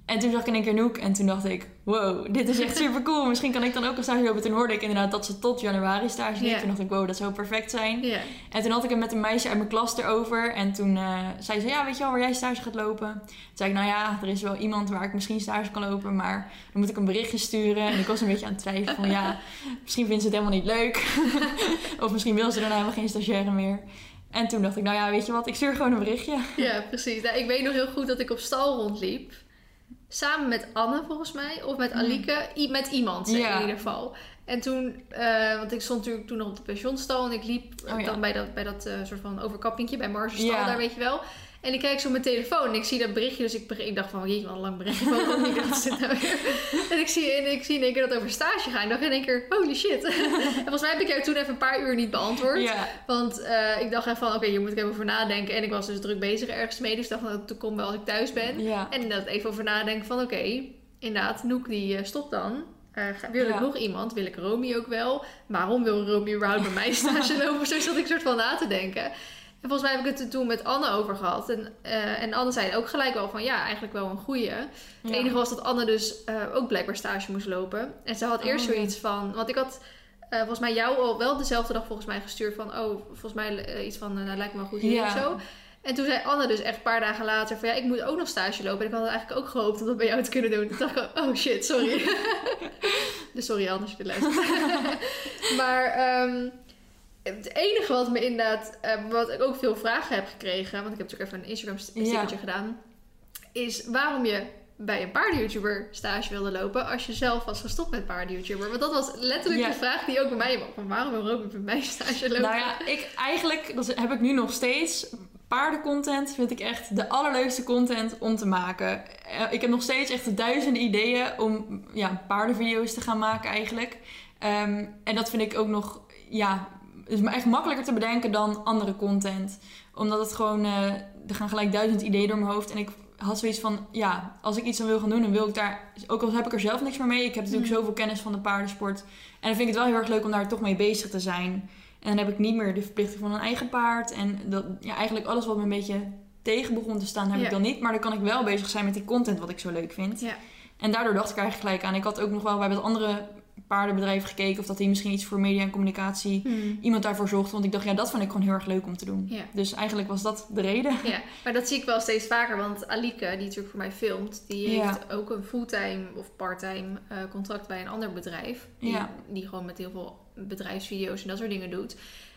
En toen zag ik in één keer Noek en toen dacht ik, wow, dit is echt super cool. Misschien kan ik dan ook een stage lopen. Toen hoorde ik inderdaad dat ze tot januari stage liep. Toen dacht ik, wow, dat zou perfect zijn. En toen had ik het met een meisje uit mijn klas erover. En toen eh, zei ze, ja, weet je wel waar jij stage gaat lopen? Toen zei ik, nou ja, er is wel iemand waar ik misschien stage kan lopen. Maar dan moet ik een berichtje sturen. En ik was een beetje aan het twijfelen van, ja, misschien vindt ze het helemaal niet leuk. of misschien wil ze daarna helemaal geen stagiaire meer. En toen dacht ik, nou ja, weet je wat, ik stuur gewoon een berichtje. Ja, precies. Nou, ik weet nog heel goed dat ik op stal rondliep. Samen met Anne, volgens mij. Of met Alike. I- met iemand, Ja. in ieder geval. En toen, eh, want ik stond natuurlijk toen nog op de pensionstal. En ik liep Oh, ja. dan bij dat, bij dat eh, soort van overkappingje bij Marge Ja. daar, weet je wel. En ik kijk zo op mijn telefoon en ik zie dat berichtje. Dus ik, dacht van, jeetje, wat een lang berichtje. Nou weer? En ik zie, en ik zie in één keer dat over stage gaat. Ik dacht in één keer, holy shit. en volgens mij heb ik jou toen even een paar uur niet beantwoord. Ja, Want eh, ik dacht even van, oké, hier moet ik even over nadenken. En ik was dus druk bezig ergens mee. Dus ik dacht, nou, dat komt wel als ik thuis ben. ja. En inderdaad even over nadenken van, oké, inderdaad, Noek die eh, stopt dan. Ga- wil ik Ja. nog iemand? Wil ik Romy ook wel? Waarom wil Romy überhaupt bij mij stage lopen? Zo zat ik soort van na te denken. En volgens mij heb ik het er toen met Anne over gehad. En, eh, en Anne zei ook gelijk wel van, ja, eigenlijk wel een goeie. Het enige was dat Anne dus eh, ook blijkbaar stage moest lopen. En ze had eerst Oh, ja. zoiets van... Want ik had eh, volgens mij jou al wel dezelfde dag volgens mij gestuurd van... Oh, volgens mij iets van, nou lijkt me wel een goed idee Ja. of zo. En toen zei Anne dus echt een paar dagen later van... Ja, ik moet ook nog stage lopen. En ik had eigenlijk ook gehoopt om dat bij jou te kunnen doen. Toen dacht ik, oh shit, sorry. dus sorry Anne als je dit luistert. maar... ehm, het enige wat me inderdaad, eh, wat ik ook veel vragen heb gekregen, want ik heb natuurlijk even een Instagram Ja. stickertje gedaan, is waarom je bij een paarden-YouTuber stage wilde lopen als je zelf was gestopt met paarden-YouTuber. Want dat was letterlijk Ja. de vraag die ook bij mij was. Waarom wil Robin bij mij stage lopen? Nou ja, ik eigenlijk, dat heb ik nu nog steeds. Paardencontent vind ik echt de allerleukste content om te maken. Eh, Ik heb nog steeds echt duizenden ideeën om ja, paardenvideo's te gaan maken eigenlijk. Ehm, en dat vind ik ook nog, ja, is me echt makkelijker te bedenken dan andere content. Omdat het gewoon, eh, er gaan gelijk duizend ideeën door mijn hoofd. En ik had zoiets van, ja, als ik iets dan wil gaan doen, dan wil ik daar, ook al heb ik er zelf niks meer mee. Ik heb natuurlijk Mhm. zoveel kennis van de paardensport. En dan vind ik het wel heel erg leuk om daar toch mee bezig te zijn. En dan heb ik niet meer de verplichting van een eigen paard. En dat, ja, eigenlijk alles wat me een beetje tegen begon te staan, heb Ja. ik dan niet. Maar dan kan ik wel bezig zijn met die content wat ik zo leuk vind. Ja. En daardoor dacht ik eigenlijk gelijk aan. Ik had ook nog wel bij het andere paardenbedrijf gekeken of dat die misschien iets voor media en communicatie Hmm. iemand daarvoor zocht. Want ik dacht, ja, dat vond ik gewoon heel erg leuk om te doen. Ja. Dus eigenlijk was dat de reden. Ja, maar dat zie ik wel steeds vaker. Want Alike, die natuurlijk voor mij filmt, die Ja. heeft ook een fulltime of parttime eh, contract bij een ander bedrijf. Die, Ja. die gewoon met heel veel bedrijfsvideo's en dat soort dingen doet.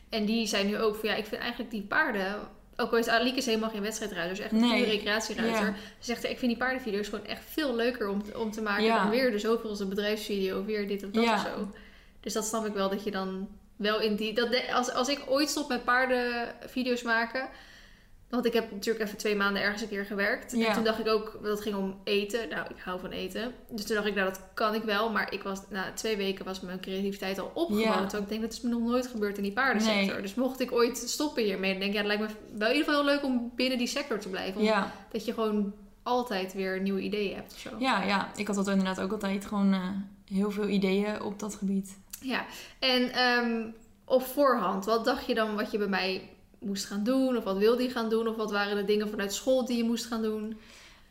En die zijn nu ook van ja, ik vind eigenlijk die paarden. Ook al is Alike is helemaal geen wedstrijdruiter, dus echt een Nee. recreatieruiter. Ja. Ze zegt, ik vind die paardenvideo's gewoon echt veel leuker om, te- om te maken Ja. dan weer de zoveelste bedrijfsvideo, weer dit of dat Ja. of zo. Dus dat snap ik wel dat je dan wel in die. Dat de- als, als ik ooit stop met paardenvideo's maken. Want ik heb natuurlijk even twee maanden ergens een keer gewerkt. Ja. En toen dacht ik ook, dat ging om eten. Nou, ik hou van eten. Dus toen dacht ik, nou, dat kan ik wel. Maar ik was, na twee weken was mijn creativiteit al opgebouwd. Ja. Ik denk, dat is me nog nooit gebeurd in die paardensector. Nee. Dus mocht ik ooit stoppen hiermee, dan denk ik, ja, het lijkt me wel in ieder geval heel leuk om binnen die sector te blijven. Ja, Dat je gewoon altijd weer nieuwe ideeën hebt of zo. ja, ja. Ik had dat inderdaad ook altijd gewoon eh, heel veel ideeën op dat gebied. Ja, en ehm, op voorhand, wat dacht je dan wat je bij mij moest gaan doen? Of wat wilde je gaan doen? Of wat waren de dingen vanuit school die je moest gaan doen?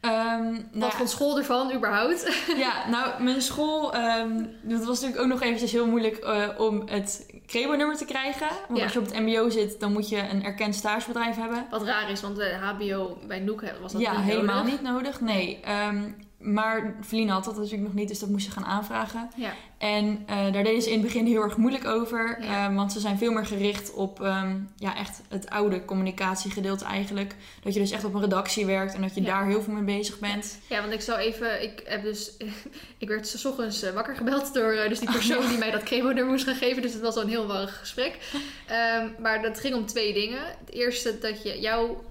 Ehm, nou wat ja, vond school ervan überhaupt? Ja, nou, mijn school, ehm het was natuurlijk ook nog eventjes heel moeilijk eh, om het Crebo-nummer te krijgen. Want Ja. als je op het mbo zit, dan moet je een erkend stagebedrijf hebben. Wat raar is, want de HBO bij Noek was dat ja, niet helemaal nodig. niet nodig, nee. Ehm, maar Feline had dat natuurlijk nog niet, dus dat moest ze gaan aanvragen. Ja, En eh, daar deden ze in het begin heel erg moeilijk over. Ja. eh, want ze zijn veel meer gericht op ehm, ja, echt het oude communicatiegedeelte eigenlijk. Dat je dus echt op een redactie werkt en dat je Ja. daar heel veel mee bezig bent. ja, want ik zou even, ik heb dus, ik werd 's ochtends eh, wakker gebeld door dus die persoon die mij dat chemo-nummer moest gaan geven. Dus het was al een heel warrig gesprek. Ehm, maar dat ging om twee dingen. Het eerste dat je jouw,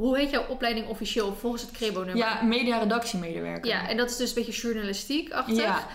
hoe heet jouw opleiding officieel volgens het Crebo-nummer? Ja, media-redactiemedewerker. Ja, en dat is dus een beetje journalistiek-achtig. Ja.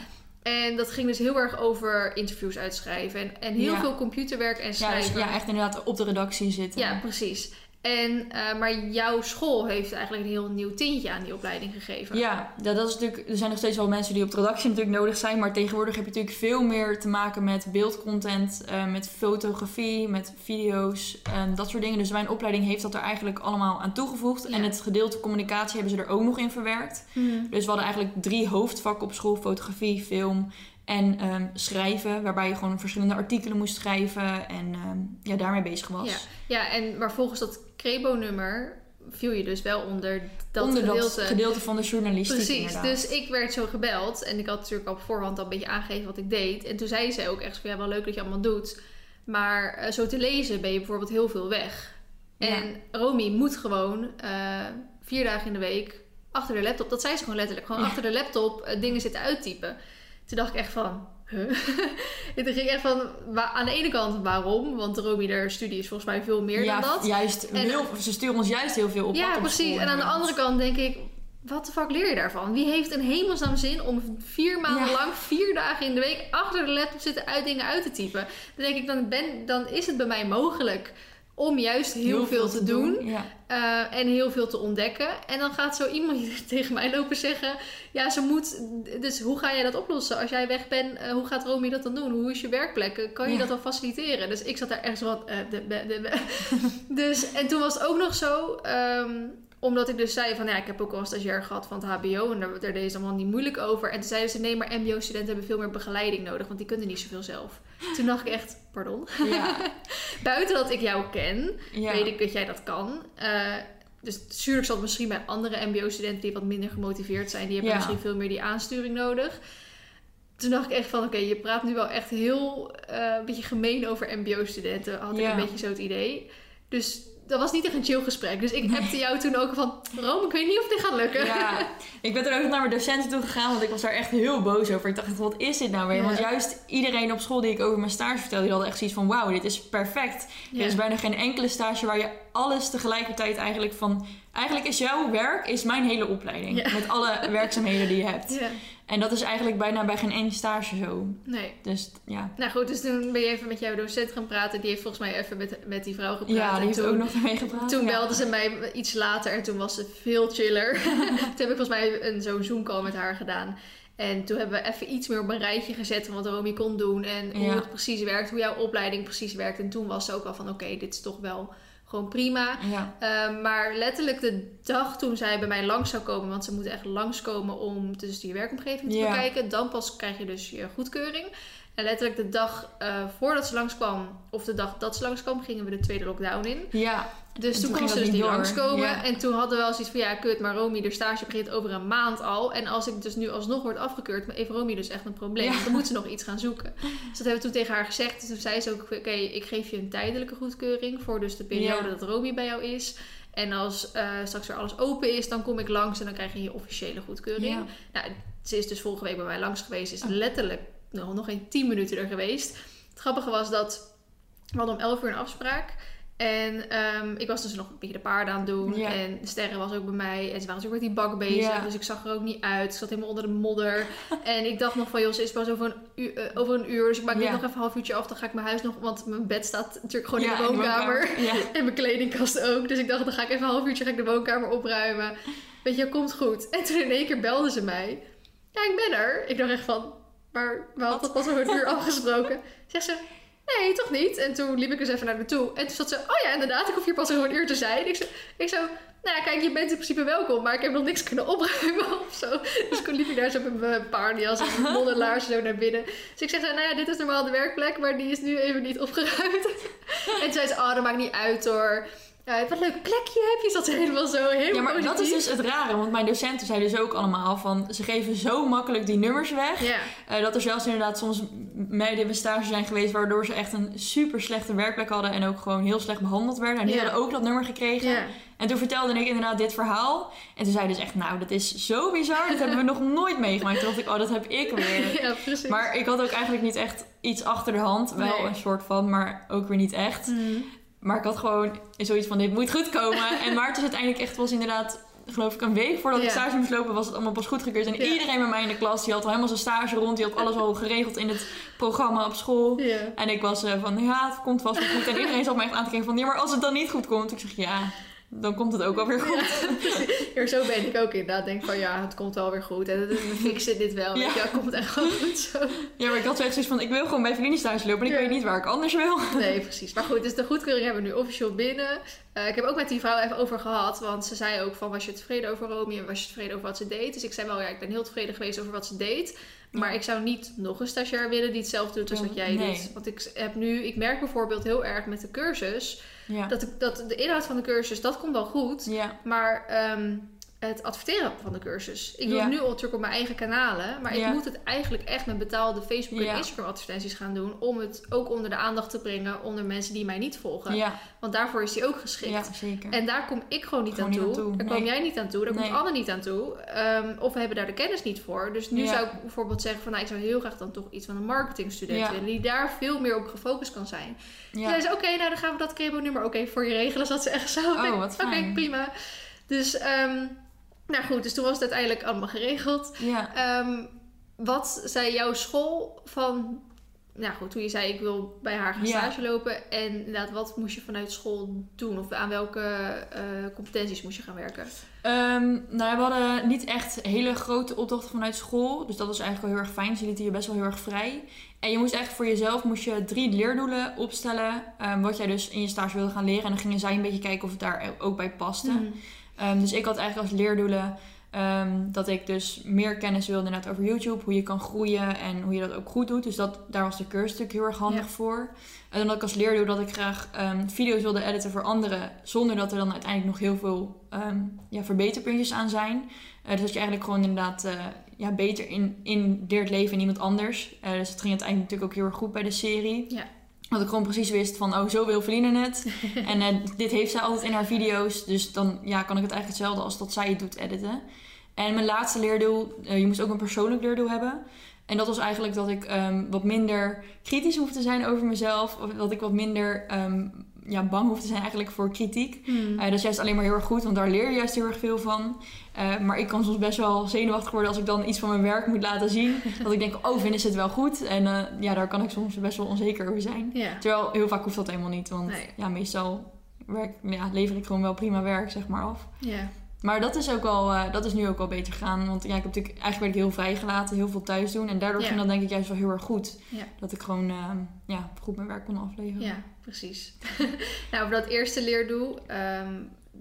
En dat ging dus heel erg over interviews uitschrijven. En, en heel Ja. veel computerwerk en Ja, dus, schrijven. ja, echt inderdaad op de redactie zitten. Ja, precies. En, eh, maar jouw school heeft eigenlijk een heel nieuw tintje aan die opleiding gegeven. Ja, dat is natuurlijk, er zijn nog steeds wel mensen die op de redactie natuurlijk nodig zijn. Maar tegenwoordig heb je natuurlijk veel meer te maken met beeldcontent, eh, met fotografie, met video's, en dat soort dingen. Dus mijn opleiding heeft dat er eigenlijk allemaal aan toegevoegd. Ja. En het gedeelte communicatie hebben ze er ook nog in verwerkt. Hmm. Dus we hadden eigenlijk drie hoofdvakken op school: fotografie, film en ehm, schrijven. Waarbij je gewoon verschillende artikelen moest schrijven en ehm, ja, daarmee bezig was. Ja. ja, en maar volgens dat Crebo-nummer viel je dus wel onder dat Onder gedeelte. dat gedeelte van de journalistiek Precies, inderdaad. dus ik werd zo gebeld en ik had natuurlijk al op voorhand al een beetje aangegeven wat ik deed. En toen zei ze ook echt van ja, wel leuk dat je allemaal doet. Maar eh, zo te lezen ben je bijvoorbeeld heel veel weg. En Romy moet gewoon eh, vier dagen in de week achter de laptop. Dat zei ze gewoon letterlijk. Gewoon Ja. achter de laptop eh, dingen zitten uittypen. Toen dacht ik echt van... Huh? Toen ging ik echt van... aan de ene kant waarom? Want Romy, haar studie is volgens mij veel meer ja, dan dat. Juist, En- heel, ze sturen ons juist heel veel op Ja, precies. school, En aan de andere kant denk ik... Wat de fuck leer je daarvan? Wie heeft een hemelsnaam zin om vier maanden Ja. lang, vier dagen in de week achter de laptop zitten uit dingen uit te typen? Dan denk ik, dan, ben, dan is het bij mij mogelijk om juist heel, veel, te doen. Ja. Eh, en heel veel te ontdekken. En dan gaat zo iemand tegen mij lopen zeggen: Ja, ze moet. Dus hoe ga jij dat oplossen? Als jij weg bent, eh, hoe gaat Romy dat dan doen? Hoe is je werkplek? Eh, Kan je Ja. dat dan faciliteren? Dus ik zat daar echt zo wat. de, de, de, de. dus, en toen was het ook nog zo. ehm, omdat ik dus zei van ja, ik heb ook al een stagiair gehad van het HBO en daar, daar deed ze allemaal niet moeilijk over. En toen zeiden ze nee, maar MBO-studenten hebben veel meer begeleiding nodig, want die kunnen niet zoveel zelf. Toen dacht ik echt, pardon. Ja. Buiten dat ik jou ken, Ja. weet ik dat jij dat kan. Eh, dus natuurlijk zal het misschien bij andere MBO-studenten die wat minder gemotiveerd zijn, die hebben Ja. misschien veel meer die aansturing nodig. Toen dacht ik echt van, oké, je praat nu wel echt heel eh, een beetje gemeen over MBO-studenten. Had ik Ja. een beetje zo het idee. Dus dat was niet echt een chill gesprek. Dus ik appte jou toen ook van, Rome, ik weet niet of dit gaat lukken. Ja, ik ben er ook naar mijn docenten toe gegaan, want ik was daar echt heel boos over. Ik dacht, wat is dit nou weer? Ja. Want juist iedereen op school die ik over mijn stage vertelde, die hadden echt zoiets van, wauw, dit is perfect. Ja. Er is bijna geen enkele stage waar je alles tegelijkertijd eigenlijk van... Eigenlijk is jouw werk is mijn hele opleiding. Ja. Met alle werkzaamheden die je hebt. En dat is eigenlijk bijna bij geen één stage zo. nee. Dus ja. Nou goed, dus toen ben je even met jouw docent gaan praten. Die heeft volgens mij even met, met die vrouw gepraat. Ja, die heeft toen- ook nog ermee gepraat. Toen ja. belde ze mij iets later en toen was ze veel chiller. toen heb ik volgens mij een, zo'n Zoom-call met haar gedaan. En toen hebben we even iets meer op een rijtje gezet van wat Romy kon doen. En hoe Ja. het precies werkt, hoe jouw opleiding precies werkt. En toen was ze ook wel van, oké, dit is toch wel gewoon prima. Ja. Eh, maar letterlijk de dag toen zij bij mij langs zou komen, want ze moeten echt langskomen om dus die werkomgeving te Ja. bekijken, dan pas krijg je dus je goedkeuring. En letterlijk de dag eh, voordat ze langskwam, of de dag dat ze langskwam, gingen we de tweede lockdown in. ja, Dus En toen kon ze dus niet door. langskomen. Ja. En toen hadden we wel zoiets van, ja kut, maar Romy, de stage begint over een maand al. En als ik dus nu alsnog word afgekeurd, heeft Romy dus echt een probleem. Ja. Dan moet ze nog iets gaan zoeken. Dus dat hebben we toen tegen haar gezegd. Dus toen zei ze ook, oké, ik geef je een tijdelijke goedkeuring voor dus de periode Ja. dat Romy bij jou is. En als eh, straks weer alles open is, dan kom ik langs en dan krijg je je officiële goedkeuring. Nou, ze is dus vorige week bij mij langs geweest. Is Oh. letterlijk nog, nog geen 10 minuten er geweest. Het grappige was dat we hadden om 11 uur een afspraak. En ehm, ik was dus nog een beetje de paarden aan het doen. Ja. En Sterren was ook bij mij. En ze waren natuurlijk met die bak bezig. Ja. Dus ik zag er ook niet uit. Ik zat helemaal onder de modder. en ik dacht nog van, joh, ze is pas over een, uur, eh, over een uur. Dus ik maak Ja. dit nog even een half uurtje af. Dan ga ik mijn huis nog... Want mijn bed staat natuurlijk gewoon in de woonkamer. En mijn kledingkast ook. Dus ik dacht, dan ga ik even een half uurtje ga ik de woonkamer opruimen. Weet je, komt goed. En toen in één keer belden ze mij. Ja, ik ben er. Ik dacht echt van, maar we hadden pas over een uur afgesproken. Zegt ze, nee, toch niet. En toen liep ik dus even naar haar toe. En toen zat ze, oh ja, inderdaad, ik hoef hier pas over een uur te zijn. Ik zo, ik zo nou ja, kijk, je bent in principe welkom, maar ik heb nog niks kunnen opruimen of zo. Dus toen liep ik daar zo met mijn paardenjas en mijn modderlaars zo naar binnen. Dus ik zeg nou ja, dit is normaal de werkplek, maar die is nu even niet opgeruimd. En toen zei ze, oh, dat maakt niet uit hoor. Ja, wat een leuk plekje heb je. Zat helemaal zo, helemaal Ja, maar dat is dus het rare. Want mijn docenten zeiden dus ook allemaal van... Ze geven zo makkelijk die nummers weg. Ja, eh, dat er zelfs inderdaad soms meiden in stage zijn geweest... waardoor ze echt een super slechte werkplek hadden... en ook gewoon heel slecht behandeld werden. En die Ja. hadden ook dat nummer gekregen. ja. En toen vertelde ik inderdaad dit verhaal. En toen zeiden ze echt, nou, dat is zo bizar. Dat hebben we nog nooit meegemaakt. Toen dacht ik, oh, dat heb ik weer. ja, precies. Maar ik had ook eigenlijk niet echt iets achter de hand. Wel Nee. een soort van, maar ook weer niet echt. Mhm. Maar ik had gewoon zoiets van, dit moet goed komen. en Maarten is uiteindelijk echt, was inderdaad, geloof ik, een week voordat ik stage moest lopen, was het allemaal pas goedgekeurd. En iedereen bij mij in de klas, die had al helemaal zijn stage rond. Die had alles al geregeld in het programma op school. En ik was eh, van, ja, het komt vast wel goed. En iedereen zat me echt aan te kijken van, ja, maar als het dan niet goed komt. Ik zeg, ja, dan komt het ook wel weer goed. Ja, zo ben ik ook inderdaad. Denk van ja, het komt wel weer goed. En we fixen dit wel. Ja. Ja. ja, komt echt wel goed zo. Ja, maar ik had zoiets van, ik wil gewoon bij Feline stage lopen. En ik weet niet waar ik anders wil. Nee, precies. Maar goed, dus de goedkeuring hebben we nu officieel binnen. Eh, ik heb ook met die vrouw even over gehad. Want ze zei ook van, was je tevreden over Romy en was je tevreden over wat ze deed? Dus ik zei wel, ja, ik ben heel tevreden geweest over wat ze deed. Maar ik zou niet nog een stagiair willen die hetzelfde doet als wat jij Nee. doet. Want ik heb nu, ik merk bijvoorbeeld heel erg met de cursus. Ja. Dat, dat de inhoud van de cursus, dat komt wel goed. Ja. Maar ehm, het adverteren van de cursus. Ik doe Ja. het nu al natuurlijk op mijn eigen kanalen. Maar Ja. ik moet het eigenlijk echt met betaalde Facebook en Ja. Instagram advertenties gaan doen. Om het ook onder de aandacht te brengen onder mensen die mij niet volgen. Want daarvoor is die ook geschikt. zeker. En daar kom ik gewoon niet, Gewoon aan, niet toe. aan toe, Daar nee. kom jij niet aan toe. Daar Nee. komt Anne niet aan toe. Ehm, of we hebben daar de kennis niet voor. Dus nu zou ik bijvoorbeeld zeggen van... Nou, ik zou heel graag dan toch iets van een marketingstudent willen. Die daar veel meer op gefocust kan zijn. Ja. zei ze, oké, nou dan gaan we dat Crebo-nummer ook even voor je regelen. Zat ze echt zo. Oh, Oké, prima. Dus, ehm, nou goed. Dus toen was het uiteindelijk allemaal geregeld. ja. Ehm, wat zei jouw school van... Nou goed, toen je zei ik wil bij haar gaan Ja. stage lopen. En inderdaad, wat moest je vanuit school doen? Of aan welke eh, competenties moest je gaan werken? Ehm, nou, we hadden niet echt hele grote opdrachten vanuit school. Dus dat was eigenlijk wel heel erg fijn. Ze lieten je best wel heel erg vrij. En je moest eigenlijk voor jezelf moest je drie leerdoelen opstellen. ehm, wat jij dus in je stage wilde gaan leren. En dan gingen zij een beetje kijken of het daar ook bij paste. Mhm. Ehm, dus ik had eigenlijk als leerdoelen ehm, dat ik dus meer kennis wilde inderdaad over YouTube. Hoe je kan groeien en hoe je dat ook goed doet. Dus dat, daar was de cursus natuurlijk heel erg handig Ja. voor. En dan had ik als leerdoel dat ik graag ehm, video's wilde editen voor anderen. Zonder dat er dan uiteindelijk nog heel veel ja, verbeterpuntjes aan zijn. Eh, dus dat je eigenlijk gewoon inderdaad eh, ja, beter in, in leert leven in iemand anders. Eh, dus het ging uiteindelijk natuurlijk ook heel erg goed bij de serie. Ja. Dat ik gewoon precies wist van, oh, zo wil Feline het. en eh, dit heeft zij altijd in haar video's. Dus dan ja, kan ik het eigenlijk hetzelfde als dat zij het doet editen. En mijn laatste leerdoel, eh, je moest ook een persoonlijk leerdoel hebben. En dat was eigenlijk dat ik ehm, wat minder kritisch hoef te zijn over mezelf. Of dat ik wat minder ehm, ja, bang hoef te zijn eigenlijk voor kritiek. Hmm. Eh, dat is juist alleen maar heel erg goed, want daar leer je juist heel erg veel van. Eh, maar ik kan soms best wel zenuwachtig worden als ik dan iets van mijn werk moet laten zien. dat ik denk, oh, vinden ze het wel goed? En eh, ja, daar kan ik soms best wel onzeker over zijn. Terwijl heel vaak hoeft dat helemaal niet, want Nee. ja, meestal werk, ja, lever ik gewoon wel prima werk, zeg maar, af. ja. Maar dat is, ook wel, eh, dat is nu ook wel beter gegaan. Want ja, ik heb natuurlijk, eigenlijk werd ik heel vrijgelaten, heel veel thuis doen. En daardoor Ja. ging dat denk ik juist wel heel erg goed. Ja. Dat ik gewoon eh, ja, goed mijn werk kon afleveren. Ja, precies. nou, over dat eerste leerdoel, ehm,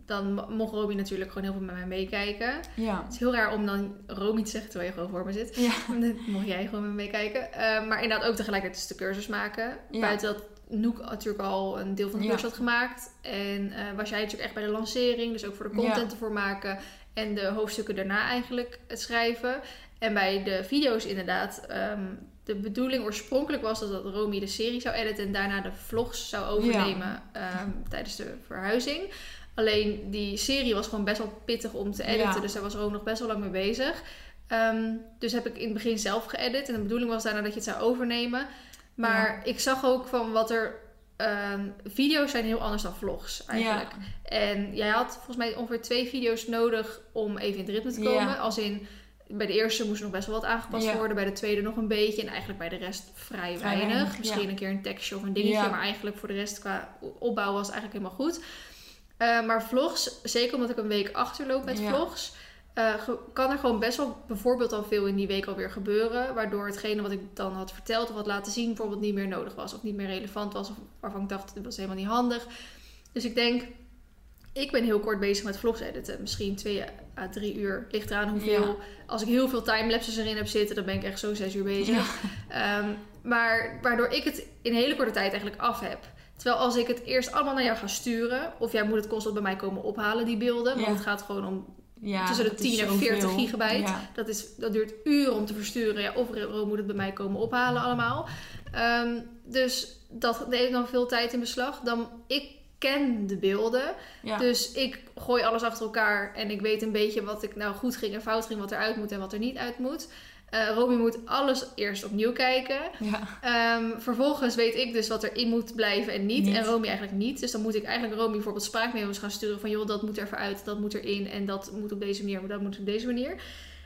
dan mo- mocht Romy natuurlijk gewoon heel veel met mij meekijken. Ja. Het is heel raar om dan Romy te zeggen terwijl je gewoon voor me zit. Ja. Dan mocht jij gewoon met me meekijken. Eh, maar inderdaad ook tegelijkertijd dus de cursus maken. Ja. Buiten dat Noek natuurlijk al een deel van de Ja. cursus had gemaakt. En eh, was jij natuurlijk echt bij de lancering. Dus ook voor de content ervoor maken. En de hoofdstukken daarna eigenlijk het schrijven. En bij de video's inderdaad. ehm, de bedoeling oorspronkelijk was dat, dat Romy de serie zou editen. En daarna de vlogs zou overnemen ehm, tijdens de verhuizing. Alleen die serie was gewoon best wel pittig om te editen. Dus daar was Romy nog best wel lang mee bezig. Ehm, dus heb ik in het begin zelf geëdit. En de bedoeling was daarna dat je het zou overnemen. Maar ik zag ook van wat er... ehm, video's zijn heel anders dan vlogs eigenlijk. En jij had volgens mij ongeveer twee video's nodig om even in het ritme te komen. Ja. Als in, bij de eerste moest nog best wel wat aangepast Ja. worden. Bij de tweede nog een beetje. En eigenlijk bij de rest vrij, Vrij weinig. weinig, Misschien ja. een keer een tekstje of een dingetje. Ja. Maar eigenlijk voor de rest qua opbouw was het eigenlijk helemaal goed. Eh, maar vlogs, zeker omdat ik een week achterloop met vlogs... eh, kan er gewoon best wel bijvoorbeeld al veel in die week alweer gebeuren. Waardoor hetgene wat ik dan had verteld of had laten zien... bijvoorbeeld niet meer nodig was. Of niet meer relevant was. Of waarvan ik dacht, dit was helemaal niet handig. Dus ik denk... Ik ben heel kort bezig met vlogs editen. Misschien twee à drie uur. Ligt eraan hoeveel. Ja. Als ik heel veel timelapses erin heb zitten, dan ben ik echt zo zes uur bezig. Ehm, maar waardoor ik het in hele korte tijd eigenlijk af heb. Terwijl als ik het eerst allemaal naar jou ga sturen, of jij moet het constant bij mij komen ophalen, die beelden. Want Ja. het gaat gewoon om Ja, tussen de dat is 10 en 40 zoveel. gigabyte. Ja. Dat, is, dat duurt uren om te versturen. Ja, of moet het bij mij komen ophalen allemaal. Ehm, dus dat neemt nog veel tijd in beslag. Dan, ik ken de beelden. Ja. Dus ik gooi alles achter elkaar. En ik weet een beetje wat ik nou goed ging en fout ging. Wat eruit moet en wat er niet uit moet. Eh Romy moet alles eerst opnieuw kijken. ja. Ehm, vervolgens weet ik dus wat erin moet blijven en niet. Niet. En Romy eigenlijk niet. Dus dan moet ik eigenlijk Romy bijvoorbeeld spraakmemo's gaan sturen. Van joh, dat moet er uit, dat moet erin. En dat moet op deze manier, maar dat moet op deze manier.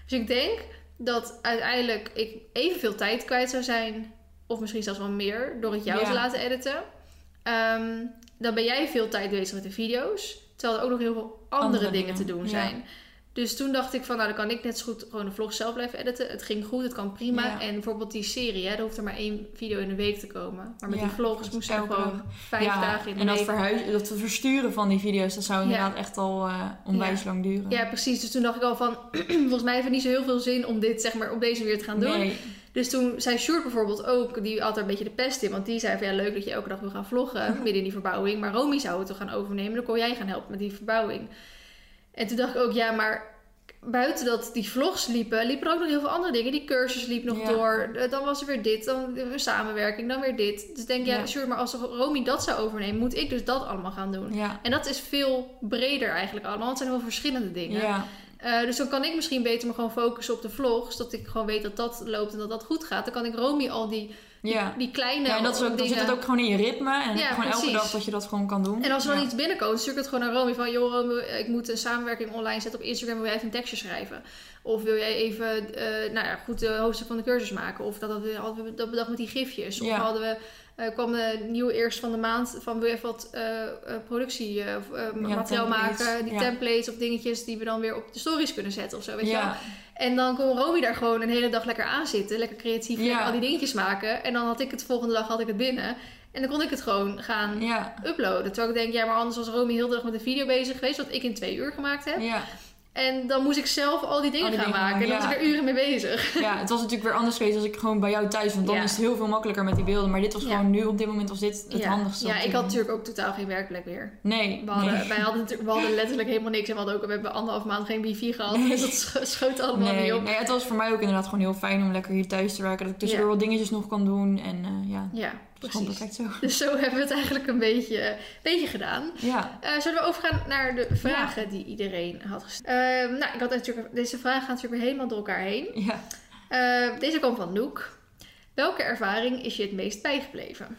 Dus ik denk dat uiteindelijk ik evenveel tijd kwijt zou zijn. Of misschien zelfs wel meer. Door het jou Ja. te laten editen. Ehm, dan ben jij veel tijd bezig met de video's. Terwijl er ook nog heel veel andere, Andere dingen, te doen ja. Dus toen dacht ik van, nou dan kan ik net zo goed gewoon de vlog zelf blijven editen. Het ging goed, het kan prima. Ja. En bijvoorbeeld die serie, hè, er hoeft er maar één video in de week te komen. Maar met Ja, die vlogs moest er gewoon vijf Ja, dagen in de En dat, week. verhuizen, dat versturen van die video's, dat zou inderdaad echt al eh onwijs lang duren. Ja, precies. Dus toen dacht ik al van, volgens mij heeft het niet zo heel veel zin om dit zeg maar op deze manier te gaan doen. Nee. Dus toen zei Sjoerd bijvoorbeeld ook, die had er een beetje de pest in. Want die zei van, ja leuk dat je elke dag wil gaan vloggen midden in die verbouwing. Maar Romy zou het toch gaan overnemen, dan kon jij gaan helpen met die verbouwing. En toen dacht ik ook, ja maar buiten dat die vlogs liepen, liepen er ook nog heel veel andere dingen. Die cursus liep nog Ja. door. Dan was er weer dit, dan weer samenwerking, dan weer dit. Dus denk je, ja, Ja. sure, maar als Romy dat zou overnemen, moet ik dus dat allemaal gaan doen. Ja. En dat is veel breder eigenlijk allemaal. want Het zijn heel veel verschillende dingen. Eh, dus dan kan ik misschien beter me gewoon focussen op de vlogs. Dat ik gewoon weet dat dat loopt en dat dat goed gaat. Dan kan ik Romy al die, Ja. die kleine Ja, en dat is ook, dan zit het ook gewoon in je ritme. En Ja, gewoon elke dag dat je dat gewoon kan doen. En als er dan iets binnenkomt, stuur ik het gewoon naar Romy van... joh Romy, ik moet een samenwerking online zetten op Instagram. Wil jij even een tekstje schrijven? Of wil jij even, eh, nou ja, goed de hoofdstuk van de cursus maken? Of dat hadden we, hadden we dat bedacht met die gifjes. Of hadden we, eh, kwam de nieuwe eerst van de maand van... wil je even wat eh, eh, productie, materiaal maken? Die Ja. templates of dingetjes die we dan weer op de stories kunnen zetten of zo, weet je wel? En dan kon Romy daar gewoon een hele dag lekker aan zitten. Lekker creatief, lekker al die dingetjes maken. En dan had ik het volgende dag had ik het binnen. En dan kon ik het gewoon gaan uploaden. Terwijl ik denk, ja, maar anders was Romy heel de dag met een video bezig geweest. Wat ik in twee uur gemaakt heb. En dan moest ik zelf al die dingen Al die gaan dingen maken. En dan was ik er uren mee bezig. ja, het was natuurlijk weer anders geweest als ik gewoon bij jou thuis was. Want dan Ja. is het heel veel makkelijker met die beelden. Maar dit was gewoon nu op dit moment was dit het handigste. Ja, ik had doen. natuurlijk ook totaal geen werkplek meer. Nee. We hadden, nee. wij hadden, natuurlijk- we hadden letterlijk helemaal niks. En we, hadden ook, we hebben anderhalf maand geen wifi gehad. Nee. Dus dat scho- schoot allemaal Nee, niet op. nee, het was voor mij ook inderdaad gewoon heel fijn om lekker hier thuis te werken. Dat ik tussendoor Ja. wat dingetjes nog kan doen. En eh, ja, Ja, precies. zo. Dus zo hebben we het eigenlijk een beetje, beetje gedaan. Ja, Eh, zullen we overgaan naar de vragen die iedereen had gesteld? Ehm, nou, ik had natuurlijk, deze vragen gaan natuurlijk weer helemaal door elkaar heen. ja. Eh, deze kwam van Noek. Welke ervaring is je het meest bijgebleven?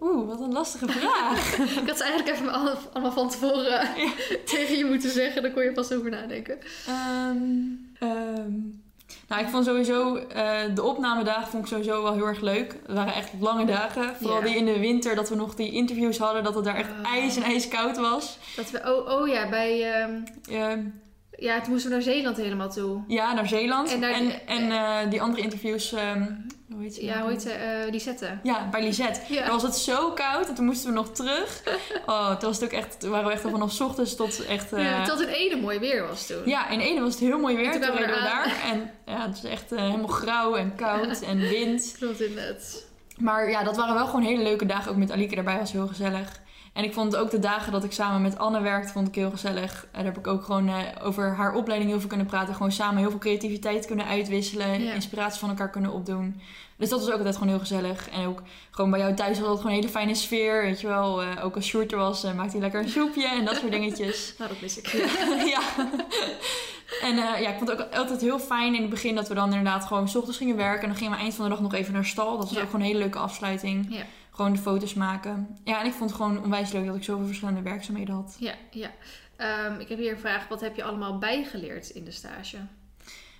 Oeh, wat een lastige vraag. ik had ze eigenlijk even alle- allemaal van tevoren tegen je moeten zeggen. Dan kon je pas over nadenken. Ehm, ehm, nou, ik vond sowieso eh, de opnamedagen vond ik sowieso wel heel erg leuk. Het waren echt lange dagen. Vooral die in de winter, dat we nog die interviews hadden, dat het daar echt Oh. ijs en ijskoud was. Dat we, oh, oh ja, bij, ehm, Ehm, ja, toen moesten we naar Zeeland helemaal toe. ja, naar Zeeland. En En, eh, die andere interviews, ehm, hoe heet ze? Ja, nou? hoe heet ze? Die zetten. Ja, bij Lisette. Ja. Dan was het zo koud en toen moesten we nog terug. Oh, toen was het ook echt, waren we echt al vanaf 's ochtends tot echt... Ja, tot het ene mooi weer was toen. Ja, in ene was het heel mooi weer. En toen Toen kwamen we reden we eraan. daar. En ja, het was echt helemaal grauw en koud en wind. Klopt inderdaad. Maar ja, dat waren wel gewoon hele leuke dagen. Ook met Alike erbij was heel gezellig. En ik vond ook de dagen dat ik samen met Anne werkte, vond ik heel gezellig. En daar heb ik ook gewoon eh, over haar opleiding heel veel kunnen praten. Gewoon samen heel veel creativiteit kunnen uitwisselen. Ja. Inspiratie van elkaar kunnen opdoen. Dus dat was ook altijd gewoon heel gezellig. En ook gewoon bij jou thuis was dat gewoon een hele fijne sfeer. Weet je wel, Eh, ook als Sjoerd er was, eh, maakte hij lekker een soepje en dat soort dingetjes. Nou, dat mis ik. ja. En ja, ik vond het ook altijd heel fijn in het begin dat we dan inderdaad gewoon 's ochtends gingen werken. En dan gingen we eind van de dag nog even naar stal. Dat was Ja. ook gewoon een hele leuke afsluiting. Ja. Gewoon de foto's maken. Ja, en ik vond het gewoon onwijs leuk dat ik zoveel verschillende werkzaamheden had. Ja, ja. Ehm, ik heb hier een vraag. Wat heb je allemaal bijgeleerd in de stage?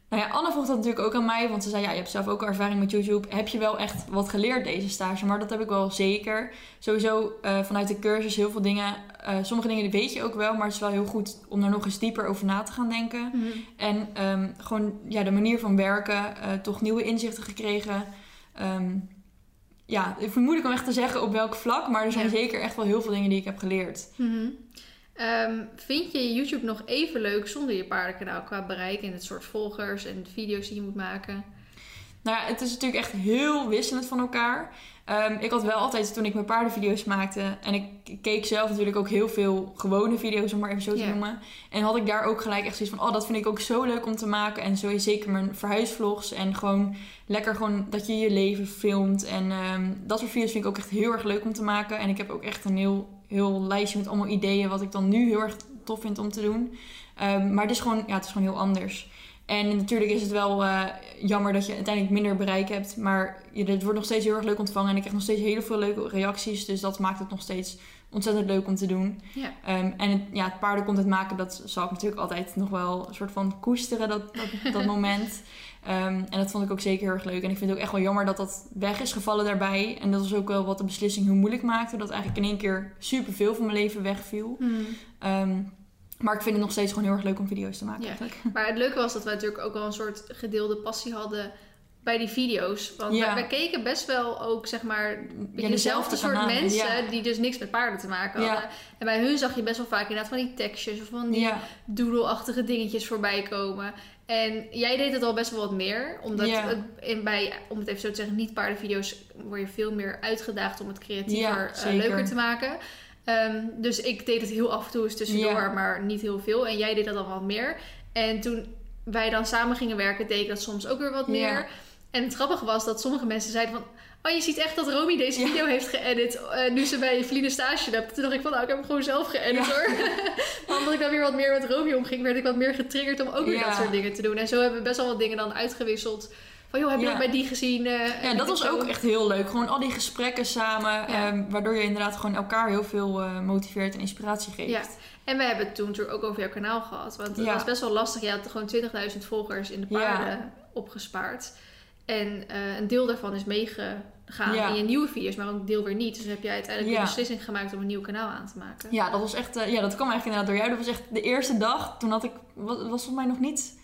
Nou ja, Anne vroeg dat natuurlijk ook aan mij. Want ze zei, ja, je hebt zelf ook ervaring met YouTube. Heb je wel echt wat geleerd deze stage? Maar dat heb ik wel zeker. Sowieso eh, vanuit de cursus heel veel dingen. eh, sommige dingen weet je ook wel. Maar het is wel heel goed om daar nog eens dieper over na te gaan denken. En ehm, gewoon ja, de manier van werken, eh, toch nieuwe inzichten gekregen. Ehm, ja, het moeilijk om echt te zeggen op welk vlak, maar er zijn Ja. zeker echt wel heel veel dingen die ik heb geleerd. Mhm. Ehm, vind je YouTube nog even leuk zonder je paardenkanaal qua bereik en het soort volgers en de video's die je moet maken? Nou ja, het is natuurlijk echt heel wisselend van elkaar. Ehm, ik had wel altijd, toen ik mijn paardenvideo's maakte... en ik keek zelf natuurlijk ook heel veel gewone video's, om maar even zo te noemen. En had ik daar ook gelijk echt zoiets van... oh, dat vind ik ook zo leuk om te maken. En zo zeker mijn verhuisvlogs. En gewoon lekker gewoon dat je je leven filmt. En ehm, dat soort video's vind ik ook echt heel erg leuk om te maken. En ik heb ook echt een heel, heel lijstje met allemaal ideeën... wat ik dan nu heel erg tof vind om te doen. Ehm, maar het is, gewoon, ja, het is gewoon heel anders. En natuurlijk is het wel eh, jammer dat je uiteindelijk minder bereik hebt. Maar je, het wordt nog steeds heel erg leuk ontvangen. En ik krijg nog steeds heel veel leuke reacties. Dus dat maakt het nog steeds ontzettend leuk om te doen. Ja. Ehm, en het, ja, het paardencontent maken, dat zal ik natuurlijk altijd nog wel een soort van koesteren, dat, dat, dat moment. Ehm, en dat vond ik ook zeker heel erg leuk. En ik vind het ook echt wel jammer dat dat weg is gevallen daarbij. En dat was ook wel wat de beslissing heel moeilijk maakte. Dat eigenlijk in één keer superveel van mijn leven wegviel. Mhm. Ehm, maar ik vind het nog steeds gewoon heel erg leuk om video's te maken Ja. eigenlijk. Maar het leuke was dat wij natuurlijk ook wel een soort gedeelde passie hadden bij die video's. Want Ja. wij, wij keken best wel ook, zeg maar, dezelfde soort kanalen, mensen ja. die dus niks met paarden te maken hadden. En bij hun zag je best wel vaak inderdaad van die tekstjes of van die Ja, doodle-achtige dingetjes voorbij komen. En jij deed het al best wel wat meer. Omdat het in, bij, om het even zo te zeggen, niet paardenvideo's word je veel meer uitgedaagd om het creatiever, eh, leuker te maken. Ehm, dus ik deed het heel af en toe eens tussendoor, maar niet heel veel. En jij deed dat al wat meer. En toen wij dan samen gingen werken, deed ik dat soms ook weer wat meer. En het grappige was dat sommige mensen zeiden van... Oh, je ziet echt dat Romy deze Ja. video heeft geëdit eh, nu ze bij Feline stage loopt. Toen dacht ik van, nou, ik heb hem gewoon zelf geëdit Ja. hoor. maar omdat ik dan weer wat meer met Romy omging, werd ik wat meer getriggerd om ook weer Ja. dat soort dingen te doen. En zo hebben we best wel wat dingen dan uitgewisseld. Van, joh, heb je Ja. bij die gezien? Eh, Ja, dat was zo. ook echt heel leuk. Gewoon al die gesprekken samen, Ja. ehm, waardoor je inderdaad gewoon elkaar heel veel eh, motiveert en inspiratie geeft. Ja. En we hebben het toen natuurlijk ook over jouw kanaal gehad. Want het was best wel lastig. Je had gewoon 20.000 volgers in de Ja. paarden opgespaard. En eh, een deel daarvan is meegegaan Ja. in je nieuwe video's, maar een deel weer niet. Dus heb jij uiteindelijk Ja. de beslissing gemaakt om een nieuw kanaal aan te maken. Ja, dat was echt, ja, dat kwam eigenlijk inderdaad door jou. Dat was echt de eerste dag. Toen had ik, was, was volgens mij nog niet,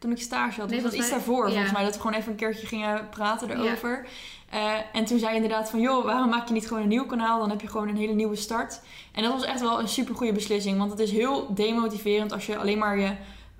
toen ik stage had. Nee, was dat mij- daarvoor, ja. volgens mij. Dat we gewoon even een keertje gingen praten erover. Eh, en toen zei je inderdaad van, joh, waarom maak je niet gewoon een nieuw kanaal? Dan heb je gewoon een hele nieuwe start. En dat was echt wel een super goede beslissing. Want het is heel demotiverend als je alleen maar je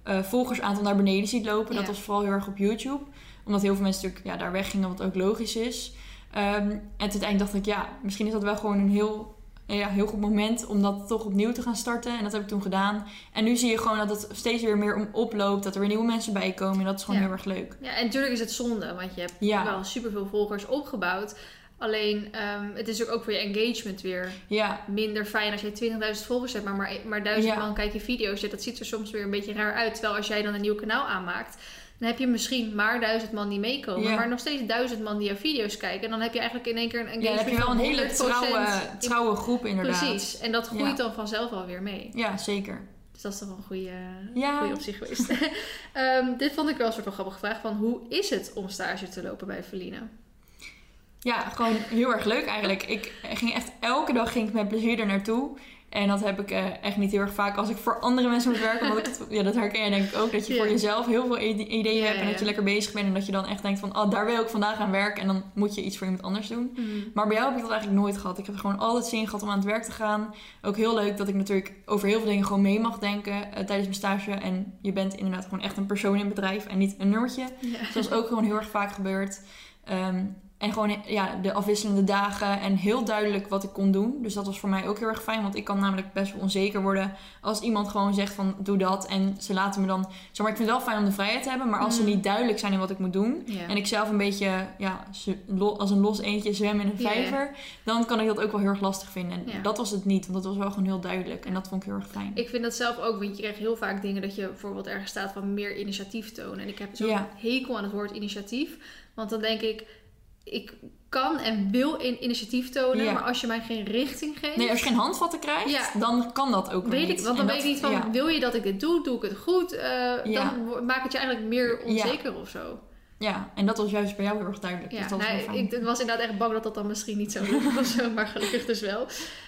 eh, volgersaantal naar beneden ziet lopen. Dat was vooral heel erg op YouTube. Omdat heel veel mensen natuurlijk ja, daar weggingen, wat ook logisch is. Ehm, en uiteindelijk dacht ik, ja, misschien is dat wel gewoon een heel, ja, heel goed moment om dat toch opnieuw te gaan starten. En dat heb ik toen gedaan. En nu zie je gewoon dat het steeds weer meer om oploopt. Dat er weer nieuwe mensen bij komen. En dat is gewoon Ja. heel erg leuk. Ja, en natuurlijk is het zonde, want je hebt Ja. wel superveel volgers opgebouwd. Alleen, ehm, het is ook voor je engagement weer Ja, minder fijn als je 20.000 volgers hebt, maar maar, maar duizend Ja. man kijkt je video's. Ja, dat ziet er soms weer een beetje raar uit. Terwijl als jij dan een nieuw kanaal aanmaakt, dan heb je misschien maar duizend man die meekomen, Ja. maar nog steeds duizend man die jouw video's kijken. En dan heb je eigenlijk in één keer een ja engagement dan heb je wel een hele 100% trouwe, trouwe groep inderdaad. Precies, en dat groeit Ja. dan vanzelf alweer mee. Ja, zeker. Dus dat is toch wel een goede, Ja. goede optie geweest. Ehm, dit vond ik wel een soort van grappige vraag van hoe is het om stage te lopen bij Feline? Ja, gewoon heel erg leuk eigenlijk. Ik ging echt elke dag ging ik met plezier er naartoe. En dat heb ik eh, echt niet heel erg vaak als ik voor andere mensen moet werken. Want het, ja, dat herken je denk ik ook. Dat je voor jezelf heel veel ide- ideeën hebt. En dat je lekker bezig bent. En dat je dan echt denkt van, oh, daar wil ik vandaag aan werken. En dan moet je iets voor iemand anders doen. Maar bij jou heb ik dat eigenlijk nooit gehad. Ik heb gewoon altijd zin gehad om aan het werk te gaan. Ook heel leuk dat ik natuurlijk over heel veel dingen gewoon mee mag denken eh, tijdens mijn stage. En je bent inderdaad gewoon echt een persoon in het bedrijf en niet een nummertje. Zoals ook gewoon heel erg vaak gebeurt. Ehm, en gewoon ja, de afwisselende dagen en heel duidelijk wat ik kon doen. Dus dat was voor mij ook heel erg fijn. Want ik kan namelijk best wel onzeker worden als iemand gewoon zegt van doe dat. En ze laten me dan... Zeg maar, ik vind het wel fijn om de vrijheid te hebben. Maar als ze Mm. niet duidelijk zijn in wat ik moet doen. En ik zelf een beetje ja, als een los eentje zwem in een vijver. Dan kan ik dat ook wel heel erg lastig vinden. En dat was het niet. Want dat was wel gewoon heel duidelijk. En dat vond ik heel erg fijn. Ik vind dat zelf ook, want je krijgt heel vaak dingen dat je bijvoorbeeld ergens staat van meer initiatief tonen. En ik heb zo'n hekel aan het woord initiatief. Want dan denk ik, ik kan en wil in initiatief tonen, Ja. maar als je mij geen richting geeft. Nee, als je geen handvatten krijgt, Ja. dan kan dat ook Weet niet. ik, want dan weet ik niet van, ja. wil je dat ik dit doe? Doe ik het goed? Eh. Dan maakt het je eigenlijk meer onzeker of zo. Ja, en dat was juist bij jou heel erg duidelijk. Ja, dus dat was nou, ik was inderdaad echt bang dat dat dan misschien niet zo zo, maar gelukkig dus wel.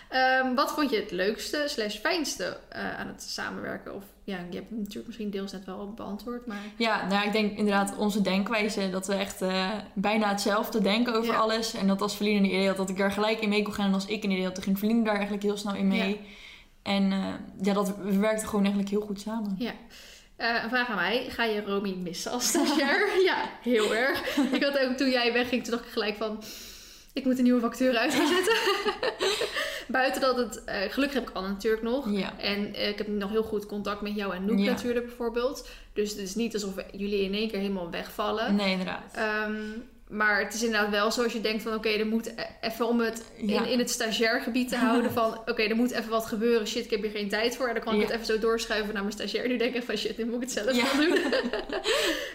Ehm, wat vond je het leukste slash fijnste eh, aan het samenwerken? Of ja, je hebt het natuurlijk misschien deels net wel beantwoord, maar Ja, nou, ik denk inderdaad onze denkwijze. Dat we echt eh, bijna hetzelfde denken over Ja. alles. En dat als Verlien een idee had, dat ik daar gelijk in mee kon gaan. En als ik een idee had, dan ging Verlien daar eigenlijk heel snel in mee. Ja. En eh, ja, dat, we werkten gewoon eigenlijk heel goed samen. ja. Eh, een vraag aan mij. Ga je Romy missen als stagiair? ja, heel erg. Ik had ook toen jij wegging, toen dacht ik gelijk van... Ik moet een nieuwe vacature uit gaan zetten. Buiten dat het... eh, gelukkig heb ik Anne natuurlijk nog. Ja. En eh, ik heb nog heel goed contact met jou en Noek Ja. natuurlijk bijvoorbeeld. Dus het is niet alsof jullie in één keer helemaal wegvallen. Nee, inderdaad. Ehm, maar het is inderdaad wel zoals je denkt van... Oké, er moet e- even om het Ja. in, in het stagiairgebied te houden van... Oké, er moet even wat gebeuren. Shit, ik heb hier geen tijd voor. En dan kan ik Ja. het even zo doorschuiven naar mijn stagiair. Nu denk ik van shit, nu moet ik het zelf Ja. gaan doen.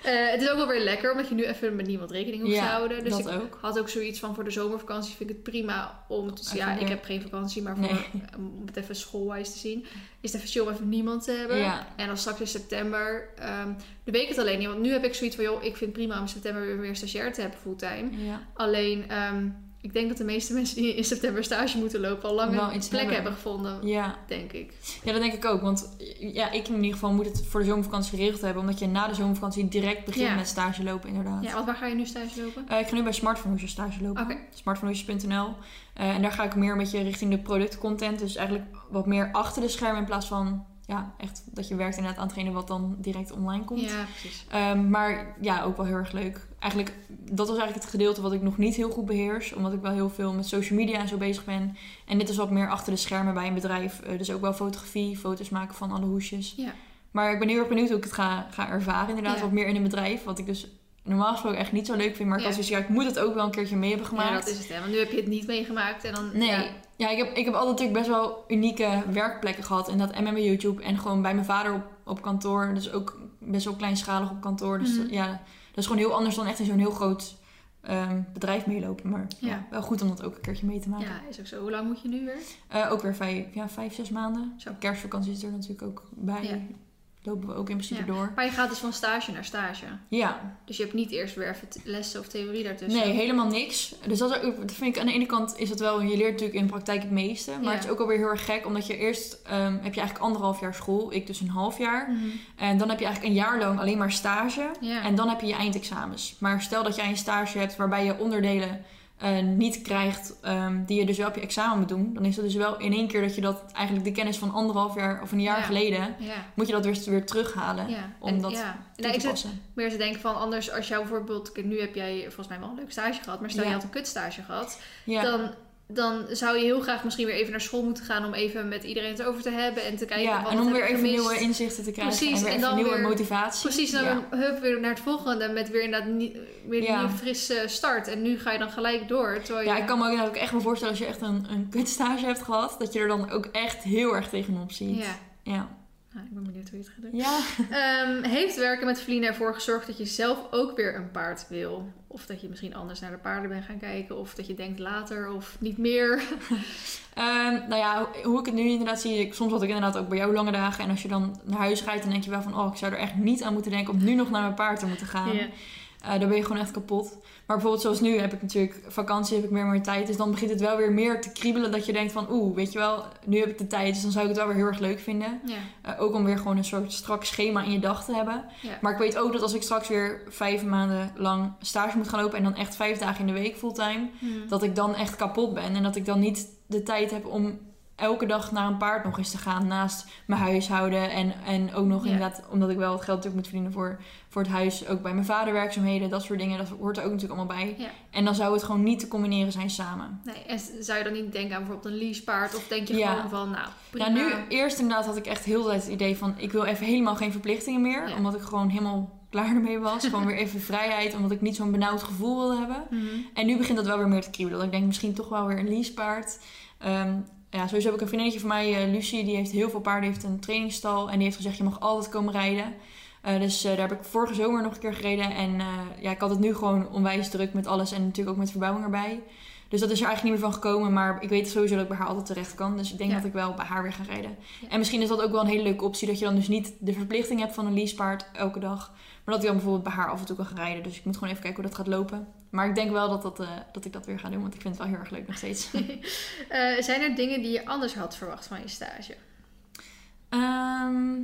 Eh, het is ook wel weer lekker, omdat je nu even met niemand rekening hoeft te houden. Dus ik ook. had ook zoiets van voor de zomervakantie vind ik het prima om... te- Even ja, ik heb geen vakantie, maar voor, Nee. om het even schoolwijs te zien... is chill om even niemand te hebben. Ja. En dan straks in september... ehm nu weet ik het alleen niet, want nu heb ik zoiets van... joh, ik vind het prima om in september weer meer stagiair te hebben fulltime. Ja. Alleen, ehm, ik denk dat de meeste mensen die in september stage moeten lopen... al lang een plek hebben. hebben gevonden, Ja. denk ik. ja, dat denk ik ook. Want ja, ik in ieder geval moet het voor de zomervakantie geregeld hebben. Omdat je na de zomervakantie direct begint Ja. met stage lopen, inderdaad. Ja, want waar ga je nu stage lopen? Eh, ik ga nu bij Smartphone stage lopen. Oké. Smartphonehoesjes.nl. Eh, en daar ga ik meer een beetje richting de productcontent. Dus eigenlijk wat meer achter de schermen in plaats van... Ja, echt dat je werkt inderdaad aan hetgene wat dan direct online komt. Ja, precies. Ehm, maar ja, ook wel heel erg leuk. Eigenlijk, dat was eigenlijk het gedeelte wat ik nog niet heel goed beheers. Omdat ik wel heel veel met social media en zo bezig ben. En dit is wat meer achter de schermen bij een bedrijf. Eh, dus ook wel fotografie, foto's maken van alle hoesjes. Ja. Maar ik ben heel erg benieuwd hoe ik het ga, ga ervaren. Inderdaad, Ja. wat meer in een bedrijf. Wat ik dus normaal gesproken echt niet zo leuk vind. Maar ik Ja. had zoiets, ja, ik moet het ook wel een keertje mee hebben Ja, gemaakt. dat is het. Hè. Want nu heb je het niet meegemaakt. En dan, Nee. Ja, Ja, ik, heb, ik heb altijd natuurlijk best wel unieke werkplekken gehad. En dat en met mijn YouTube. En gewoon bij mijn vader op, op kantoor. Dus ook best wel kleinschalig op kantoor. Dus Mhm. dat- ja, dat is gewoon heel anders dan echt in zo'n heel groot ehm, bedrijf meelopen. Maar ja. Ja. wel goed om dat ook een keertje mee te maken. ja, is ook zo. Hoe lang moet je nu weer? Eh, ook weer vijf, ja, vijf, zes maanden. Zo. Kerstvakantie is er natuurlijk ook bij. Ja. Lopen we ook in principe Ja. door. Maar je gaat dus van stage naar stage. Ja, Dus je hebt niet eerst weer even lessen of theorie daartussen. nee, helemaal niks. Dus dat, is dat vind ik aan de ene kant is het wel, je leert natuurlijk in de praktijk het meeste. Maar Ja. het is ook alweer heel erg gek, omdat je eerst ehm, heb je eigenlijk anderhalf jaar school, ik dus een half jaar. Mhm. En dan heb je eigenlijk een jaar lang alleen maar stage. Ja. En dan heb je je eindexamens. Maar stel dat jij een stage hebt waarbij je onderdelen eh, niet krijgt ehm, die je dus wel op je examen moet doen. Dan is het dus wel in één keer dat je dat eigenlijk de kennis van anderhalf jaar of een jaar Ja. geleden, ja. moet je dat weer, weer terughalen. Ja. Om En- dat ja. toe Nou, te ik zit passen. meer te denken van anders als jou bijvoorbeeld... Nu heb jij volgens mij wel een leuk stage gehad. Maar stel je had een kutstage gehad. Dan, dan zou je heel graag misschien weer even naar school moeten gaan... om even met iedereen het over te hebben en te kijken ja, wat en om weer even gemist. nieuwe inzichten te krijgen. Precies, en weer en even dan nieuwe weer- motivatie. Precies, dan ja. hup weer naar het volgende met weer inderdaad nie- weer Ja. een frisse start. En nu ga je dan gelijk door. Je... Ja, ik kan me ook echt wel voorstellen als je echt een, een kutstage hebt gehad, dat je er dan ook echt heel erg tegenop ziet. Ja. Ja. Nou, ik ben benieuwd hoe je het gaat doen. Ja. Ehm, heeft werken met Feline ervoor gezorgd dat je zelf ook weer een paard wil? Of dat je misschien anders naar de paarden bent gaan kijken? Of dat je denkt later of niet meer? Ehm, nou ja, hoe- ik het nu inderdaad zie, ik, soms had ik inderdaad ook bij jou lange dagen. En als je dan naar huis rijdt, dan denk je wel van, oh, ik zou er echt niet aan moeten denken om nu nog naar mijn paard te moeten gaan. Eh, dan ben je gewoon echt kapot. Maar bijvoorbeeld zoals nu heb ik natuurlijk vakantie, heb ik meer meer tijd. Dus dan begint het wel weer meer te kriebelen dat je denkt van, oeh, weet je wel, nu heb ik de tijd. Dus dan zou ik het wel weer heel erg leuk vinden. Ja. Eh, ook om weer gewoon een soort strak schema in je dag te hebben. Ja. Maar ik weet ook dat als ik straks weer vijf maanden lang stage moet gaan lopen en dan echt vijf dagen in de week fulltime, Hmm. dat ik dan echt kapot ben. En dat ik dan niet de tijd heb om elke dag naar een paard nog eens te gaan naast mijn huishouden. En, en ook nog Ja. inderdaad, omdat ik wel het geld natuurlijk moet verdienen voor, voor het huis, ook bij mijn vader werkzaamheden, dat soort dingen. Dat hoort er ook natuurlijk allemaal bij. Ja. En dan zou het gewoon niet te combineren zijn samen. Nee, en zou je dan niet denken aan bijvoorbeeld een leasepaard? Of denk je Ja. gewoon van, nou, prima. Ja, nu eerst inderdaad had ik echt heel de tijd het idee van ik wil even helemaal geen verplichtingen meer. Omdat ik gewoon helemaal klaar ermee was. gewoon weer even vrijheid, omdat ik niet zo'n benauwd gevoel wilde hebben. Mhm. En nu begint dat wel weer meer te kriebelen. Dat ik denk misschien toch wel weer een leasepaard. Ehm ja, sowieso heb ik een vriendinnetje van mij, eh, Lucie, die heeft heel veel paarden, die heeft een trainingsstal. En die heeft gezegd, je mag altijd komen rijden. Eh, dus eh, daar heb ik vorige zomer nog een keer gereden. En ja, ik had het nu gewoon onwijs druk met alles. En natuurlijk ook met verbouwing erbij. Dus dat is er eigenlijk niet meer van gekomen. Maar ik weet sowieso dat ik bij haar altijd terecht kan. Dus ik denk Ja. dat ik wel bij haar weer ga rijden. Ja. En misschien is dat ook wel een hele leuke optie. Dat je dan dus niet de verplichting hebt van een leasepaard elke dag. Maar dat ik dan bijvoorbeeld bij haar af en toe kan gaan rijden. Dus ik moet gewoon even kijken hoe dat gaat lopen. Maar ik denk wel dat, dat, eh, dat ik dat weer ga doen. Want ik vind het wel heel erg leuk nog steeds. Eh, zijn er dingen die je anders had verwacht van je stage? Ehm,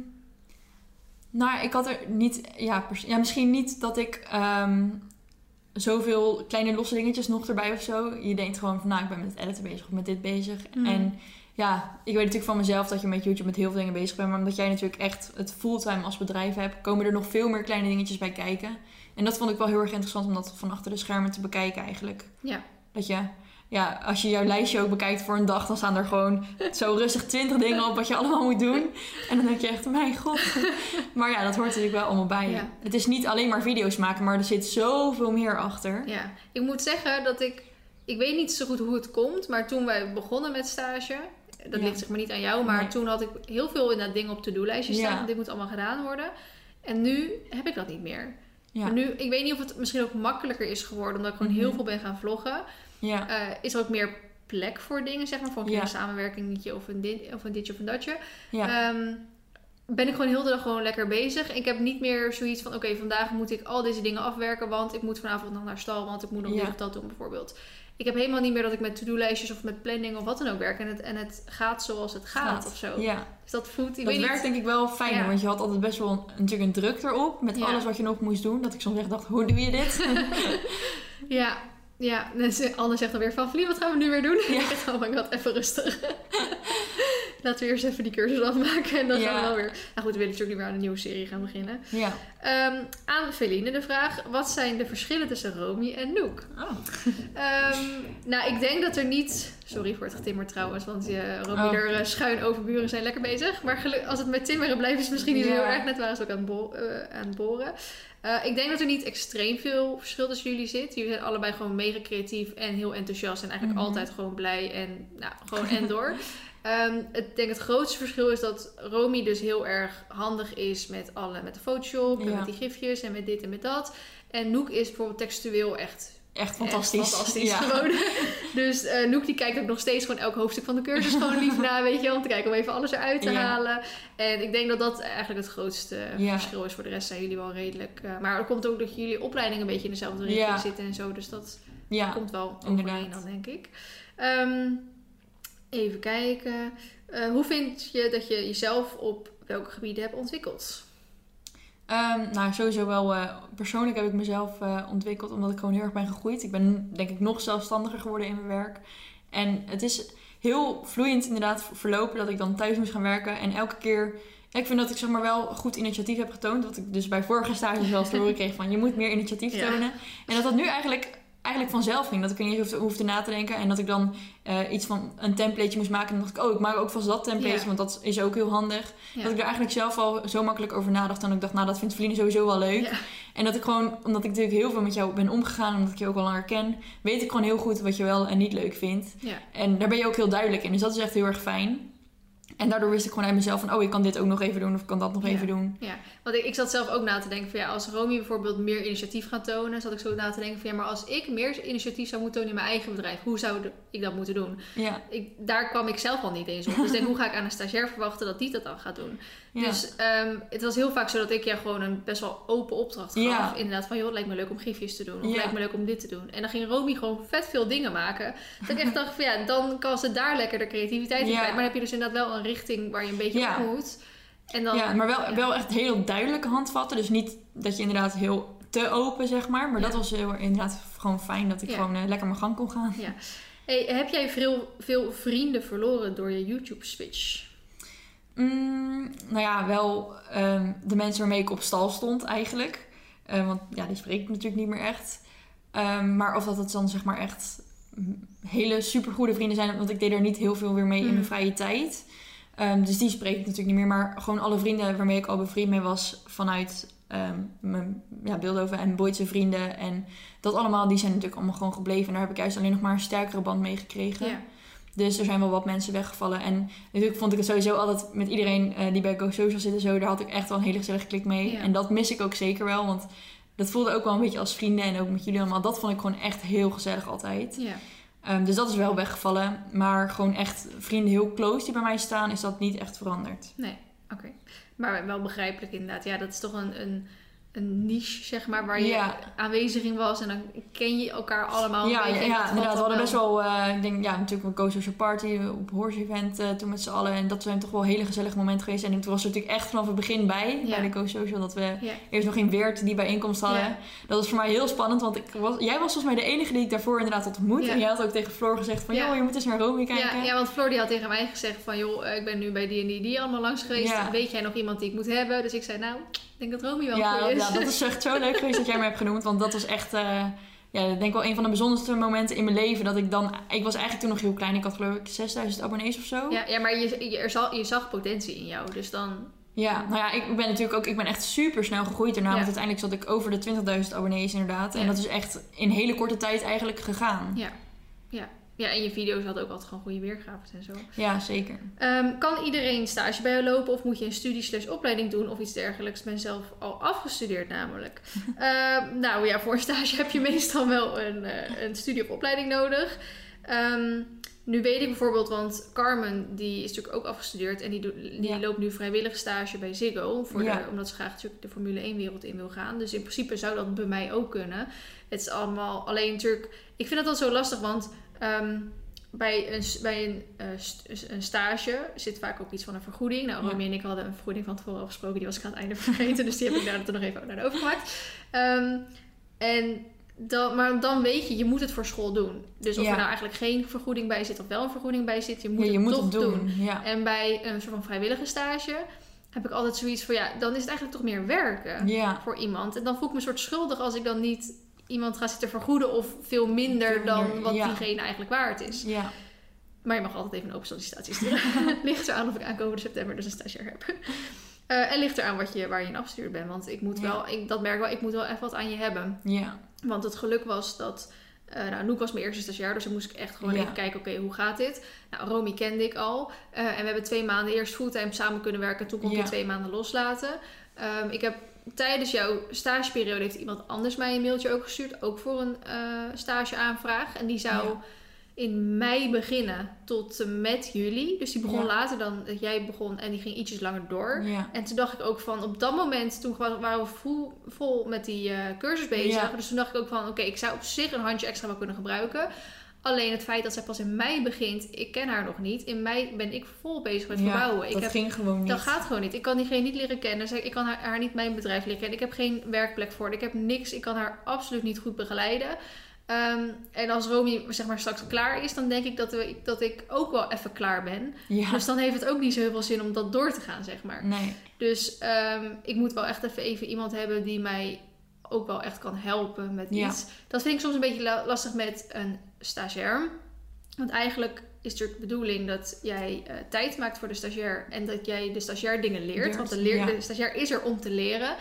nou, ik had er niet... Ja, ja misschien niet dat ik... ehm, zoveel kleine losse dingetjes nog erbij of zo. Je denkt gewoon van, nou, ik ben met het editen bezig of met dit bezig. Mm. En ja, ik weet natuurlijk van mezelf dat je met YouTube met heel veel dingen bezig bent. Maar omdat jij natuurlijk echt het fulltime als bedrijf hebt, komen er nog veel meer kleine dingetjes bij kijken. En dat vond ik wel heel erg interessant om dat van achter de schermen te bekijken eigenlijk. Ja. Dat je, ja, als je jouw lijstje ook bekijkt voor een dag, dan staan er gewoon zo rustig twintig dingen op wat je allemaal moet doen. En dan denk je echt, mijn god. Maar ja, dat hoort natuurlijk wel allemaal bij. Ja. Het is niet alleen maar video's maken, maar er zit zoveel meer achter. Ja, ik moet zeggen dat ik... Ik weet niet zo goed hoe het komt, maar toen wij begonnen met stage... Dat Ja. ligt zeg maar niet aan jou, maar Nee. toen had ik heel veel inderdaad dingen op to-do-lijstjes staan. Ja. Dit moet allemaal gedaan worden. En nu heb ik dat niet meer. Ja. Maar nu, ik weet niet of het misschien ook makkelijker is geworden, omdat ik gewoon heel Mhm. veel ben gaan vloggen. Ja. Eh, is er ook meer plek voor dingen, zeg maar, voor een Ja. samenwerkingetje of een, dit, of een ditje of een datje. ja. Ehm, ben ik gewoon heel de dag gewoon lekker bezig. Ik heb niet meer zoiets van, oké, vandaag moet ik al deze dingen afwerken, want ik moet vanavond nog naar stal, want ik moet nog dit of dat doen bijvoorbeeld. Ik heb helemaal niet meer dat ik met to-do-lijstjes of met planning of wat dan ook werk. En het, en het gaat zoals het gaat, Gaat. of zo. ja. Dus dat voelt, ik dat werkt niet. denk ik wel fijner, Ja. want je had altijd best wel een- natuurlijk een druk erop met Ja. alles wat je nog moest doen. Dat ik soms echt dacht, hoe doe je dit? Ja, ja. Dus Anne zegt dan weer van, Vlie, wat gaan we nu weer doen? Ja. Ik dacht, oh my god, even rustig. laten we eerst even die cursus afmaken en dan gaan we wel weer... Nou goed, we willen natuurlijk niet meer aan een nieuwe serie gaan beginnen. Ja. Ehm, aan Feline de vraag, wat zijn de verschillen tussen Romy en Noek? Oh. Ehm, nou, ik denk dat er niet... Sorry voor het getimmer trouwens, want eh Romy Oh. er eh, schuin over buren zijn lekker bezig. Maar gelu- als het met timmeren blijft is het misschien niet zo heel erg. Net waren ze ook aan bo- eh, aan het boren. Eh, ik denk dat er niet extreem veel verschil tussen jullie zit. Jullie zijn allebei gewoon mega creatief en heel enthousiast. En eigenlijk Mhm. altijd gewoon blij en nou, gewoon en door. Ehm, ik denk het grootste verschil is dat Romy dus heel erg handig is met, alle, met de Photoshop en Ja. met die gifjes en met dit en met dat. En Noek is bijvoorbeeld textueel echt Echt fantastisch. Echt fantastisch Ja. gewoon. dus eh Noek die kijkt ook nog steeds gewoon elk hoofdstuk van de cursus gewoon lief na, weet je wel. Om te kijken om even alles eruit te Ja. halen. En ik denk dat dat eigenlijk het grootste Ja. verschil is. Voor de rest zijn jullie wel redelijk... eh, maar dat komt ook dat jullie opleiding een beetje in dezelfde richting zitten en zo. Dus dat komt wel overeen dan, denk ik. Ehm, even kijken. Eh, hoe vind je dat je jezelf op welke gebieden hebt ontwikkeld? Ehm, nou, sowieso wel. eh, persoonlijk heb ik mezelf eh, ontwikkeld omdat ik gewoon heel erg ben gegroeid. Ik ben denk ik nog zelfstandiger geworden in mijn werk. En het is heel vloeiend inderdaad verlopen dat ik dan thuis moest gaan werken. En elke keer... Ik vind dat ik zeg maar wel goed initiatief heb getoond. Wat ik dus bij vorige stages wel eens te horen kreeg van... je moet meer initiatief Ja. tonen. En dat dat nu eigenlijk, eigenlijk vanzelf ging. Dat ik er niet hoefde, hoefde na te denken. En dat ik dan eh, iets van een templateje moest maken. En dan dacht ik, oh, ik maak ook vast dat template. Ja. Want dat is ook heel handig. Ja. Dat ik er eigenlijk zelf al zo makkelijk over nadacht. En ik dacht, nou, dat vindt Feline sowieso wel leuk. Ja. En dat ik gewoon, omdat ik natuurlijk heel veel met jou ben omgegaan, omdat ik je ook al langer ken, weet ik gewoon heel goed wat je wel en niet leuk vindt. En daar ben je ook heel duidelijk in. Dus dat is echt heel erg fijn. En daardoor wist ik gewoon uit mezelf van, oh, ik kan dit ook nog even doen of ik kan dat nog Ja. even doen. Ja, want ik, ik zat zelf ook na te denken van ja, als Romy bijvoorbeeld meer initiatief gaat tonen, zat ik zo na te denken van ja, maar als ik meer initiatief zou moeten tonen in mijn eigen bedrijf, hoe zou ik dat moeten doen? Ja, Ik, daar kwam ik zelf al niet eens op. Dus denk, hoe ga ik aan een stagiair verwachten dat die dat dan gaat doen? Ja. Dus ehm, het was heel vaak zo dat ik jou gewoon een best wel open opdracht gaf. Ja. Inderdaad, van joh, het lijkt me leuk om gifjes te doen. Of Ja. lijkt me leuk om dit te doen. En dan ging Romy gewoon vet veel dingen maken. Dat ik echt dacht van ja, dan kan ze daar lekker de creativiteit in kwijt. Maar dan heb je dus inderdaad wel een richting waar je een beetje op moet. En dan, ja, maar wel, wel echt heel duidelijke handvatten. Dus niet dat je inderdaad heel te open, zeg maar. Maar dat was heel, inderdaad gewoon fijn dat ik gewoon eh, lekker mijn gang kon gaan. Hey, heb jij veel, veel vrienden verloren door je YouTube-switch? Mm, nou ja, wel ehm, de mensen waarmee ik op stal stond eigenlijk. Eh, want ja, die spreek ik natuurlijk niet meer echt. Ehm, maar of dat het dan zeg maar echt mm, hele supergoede vrienden zijn. Want ik deed er niet heel veel weer mee in Mm. mijn vrije tijd. Ehm, dus die spreek ik natuurlijk niet meer. Maar gewoon alle vrienden waarmee ik al bevriend mee was vanuit ehm, mijn ja, Beeldhoven en Boydse vrienden. En dat allemaal, die zijn natuurlijk allemaal gewoon gebleven. En daar heb ik juist alleen nog maar een sterkere band mee gekregen. Ja. Dus er zijn wel wat mensen weggevallen. En natuurlijk vond ik het sowieso altijd met iedereen eh, die bij Go Social zit en zo. Daar had ik echt wel een hele gezellige klik mee. Ja. En dat mis ik ook zeker wel. Want dat voelde ook wel een beetje als vrienden. En ook met jullie allemaal. Dat vond ik gewoon echt heel gezellig altijd. Ja. Ehm, dus dat is wel weggevallen. Maar gewoon echt vrienden heel close die bij mij staan, is dat niet echt veranderd. Nee, oké. Maar wel begrijpelijk inderdaad. Ja, dat is toch een, een, een niche, zeg maar, waar je Ja. aanwezig in was. En dan ken je elkaar allemaal ja, inderdaad. We hadden best wel, eh, ik denk, ja, natuurlijk een Go Social Party op Horse Event eh, toen met z'n allen. En dat zijn toch wel hele gezellige momenten geweest. En toen was er natuurlijk echt vanaf het begin bij, Ja. bij de Go Social, dat we eerst nog in Weert die bijeenkomst hadden. Dat was voor mij heel spannend, want ik was, jij was volgens mij de enige die ik daarvoor inderdaad had ontmoet. En jij had ook tegen Floor gezegd van, joh, je moet eens naar Rome kijken. Ja, want Floor die had tegen mij gezegd van... joh, eh, ik ben nu bij die en die, die allemaal langs geweest. Weet jij nog iemand die ik moet hebben? Dus ik zei, nou, denk dat Romy wel Ja, is. ja, dat is echt zo leuk geweest dat jij me hebt genoemd. Want dat was echt, eh, ja, ik denk wel een van de bijzonderste momenten in mijn leven. Dat ik dan, ik was eigenlijk toen nog heel klein. Ik had geloof ik 6000 abonnees of zo. ja, ja, maar je, je, er zal, je zag potentie in jou. Dus dan... Ja, nou ja, ik ben natuurlijk ook, ik ben echt super snel gegroeid daarna. Ja. Want uiteindelijk zat ik over de 20.000 abonnees inderdaad. En dat is echt in hele korte tijd eigenlijk gegaan. Ja, ja. Ja, en je video's hadden ook altijd gewoon goede weergaves en zo. Ja, zeker. Ehm, kan iedereen stage bij jou lopen of moet je een studie slash opleiding doen of iets dergelijks? Ik ben zelf al afgestudeerd namelijk. Ehm, nou ja, voor een stage heb je meestal wel een, eh, een studie of opleiding nodig. Ehm, nu weet ik bijvoorbeeld, want Carmen die is natuurlijk ook afgestudeerd en die, doet- die Ja. loopt nu vrijwillig stage bij Ziggo. Voor Ja. de, omdat ze graag natuurlijk de Formule 1 wereld in wil gaan. Dus in principe zou dat bij mij ook kunnen. Het is allemaal alleen natuurlijk... Ik vind dat altijd zo lastig, want... ehm, bij een, bij een, eh, een stage zit vaak ook iets van een vergoeding. Nou, Ja. Romy en ik hadden een vergoeding van tevoren afgesproken. Die was ik aan het einde vergeten. dus die heb ik daar nog even naar overgemaakt. Ehm, en dan, maar dan weet je, je moet het voor school doen. Dus of Ja. er nou eigenlijk geen vergoeding bij zit of wel een vergoeding bij zit, je moet Ja, je het moet toch het doen. doen. En bij een soort van vrijwillige stage heb ik altijd zoiets van, ja, dan is het eigenlijk toch meer werken voor iemand. En dan voel ik me een soort schuldig als ik dan niet iemand ga zitten vergoeden of veel minder Veel dan wat ja. diegene eigenlijk waard is. Ja. Maar je mag altijd even een open sollicitatie sturen. ligt eraan of ik aankomende september dus een stagiair heb. Eh, en ligt eraan wat je, waar je in afgestuurd bent. Want ik moet Ja. wel, ik, dat merk wel, ik moet wel even wat aan je hebben. Ja. Want het geluk was dat... eh nou, Noek was mijn eerste stagiair, dus dan moest ik echt gewoon Ja. even kijken, oké, hoe gaat dit? Nou, Romy kende ik al. Eh, en we hebben twee maanden eerst fulltime samen kunnen werken. Toen kon ik Ja. twee maanden loslaten. Ehm, ik heb tijdens jouw stageperiode heeft iemand anders mij een mailtje ook gestuurd. Ook voor een eh stageaanvraag. En die zou Ja. in mei beginnen tot en met juli. Dus die begon Ja. later dan dat jij begon en die ging ietsjes langer door. Ja. En toen dacht ik ook van, op dat moment, toen wa- waren we vol, vol met die eh, cursus bezig. Dus toen dacht ik ook van, oké, ik zou op zich een handje extra wel kunnen gebruiken. Alleen het feit dat zij pas in mei begint, ik ken haar nog niet. In mei ben ik vol bezig met Ja, verbouwen. Ik dat heb, ging gewoon niet. dat gaat gewoon niet. Ik kan diegene niet leren kennen. Ik kan haar, haar niet mijn bedrijf leren kennen. Ik heb geen werkplek voor. haar. Ik heb niks. Ik kan haar absoluut niet goed begeleiden. Ehm, en als Romy zeg maar straks klaar is, dan denk ik dat, we, dat ik ook wel even klaar ben. Ja. Dus dan heeft het ook niet zo heel veel zin om dat door te gaan, zeg maar. Nee. Dus ehm, ik moet wel echt even, even iemand hebben die mij ook wel echt kan helpen met Ja. iets. Dat vind ik soms een beetje la- lastig met een stagiair. Want eigenlijk is het natuurlijk de bedoeling dat jij eh, tijd maakt voor de stagiair en dat jij de stagiair dingen leert. Leert, Want de, leer, ja. de stagiair is er om te leren.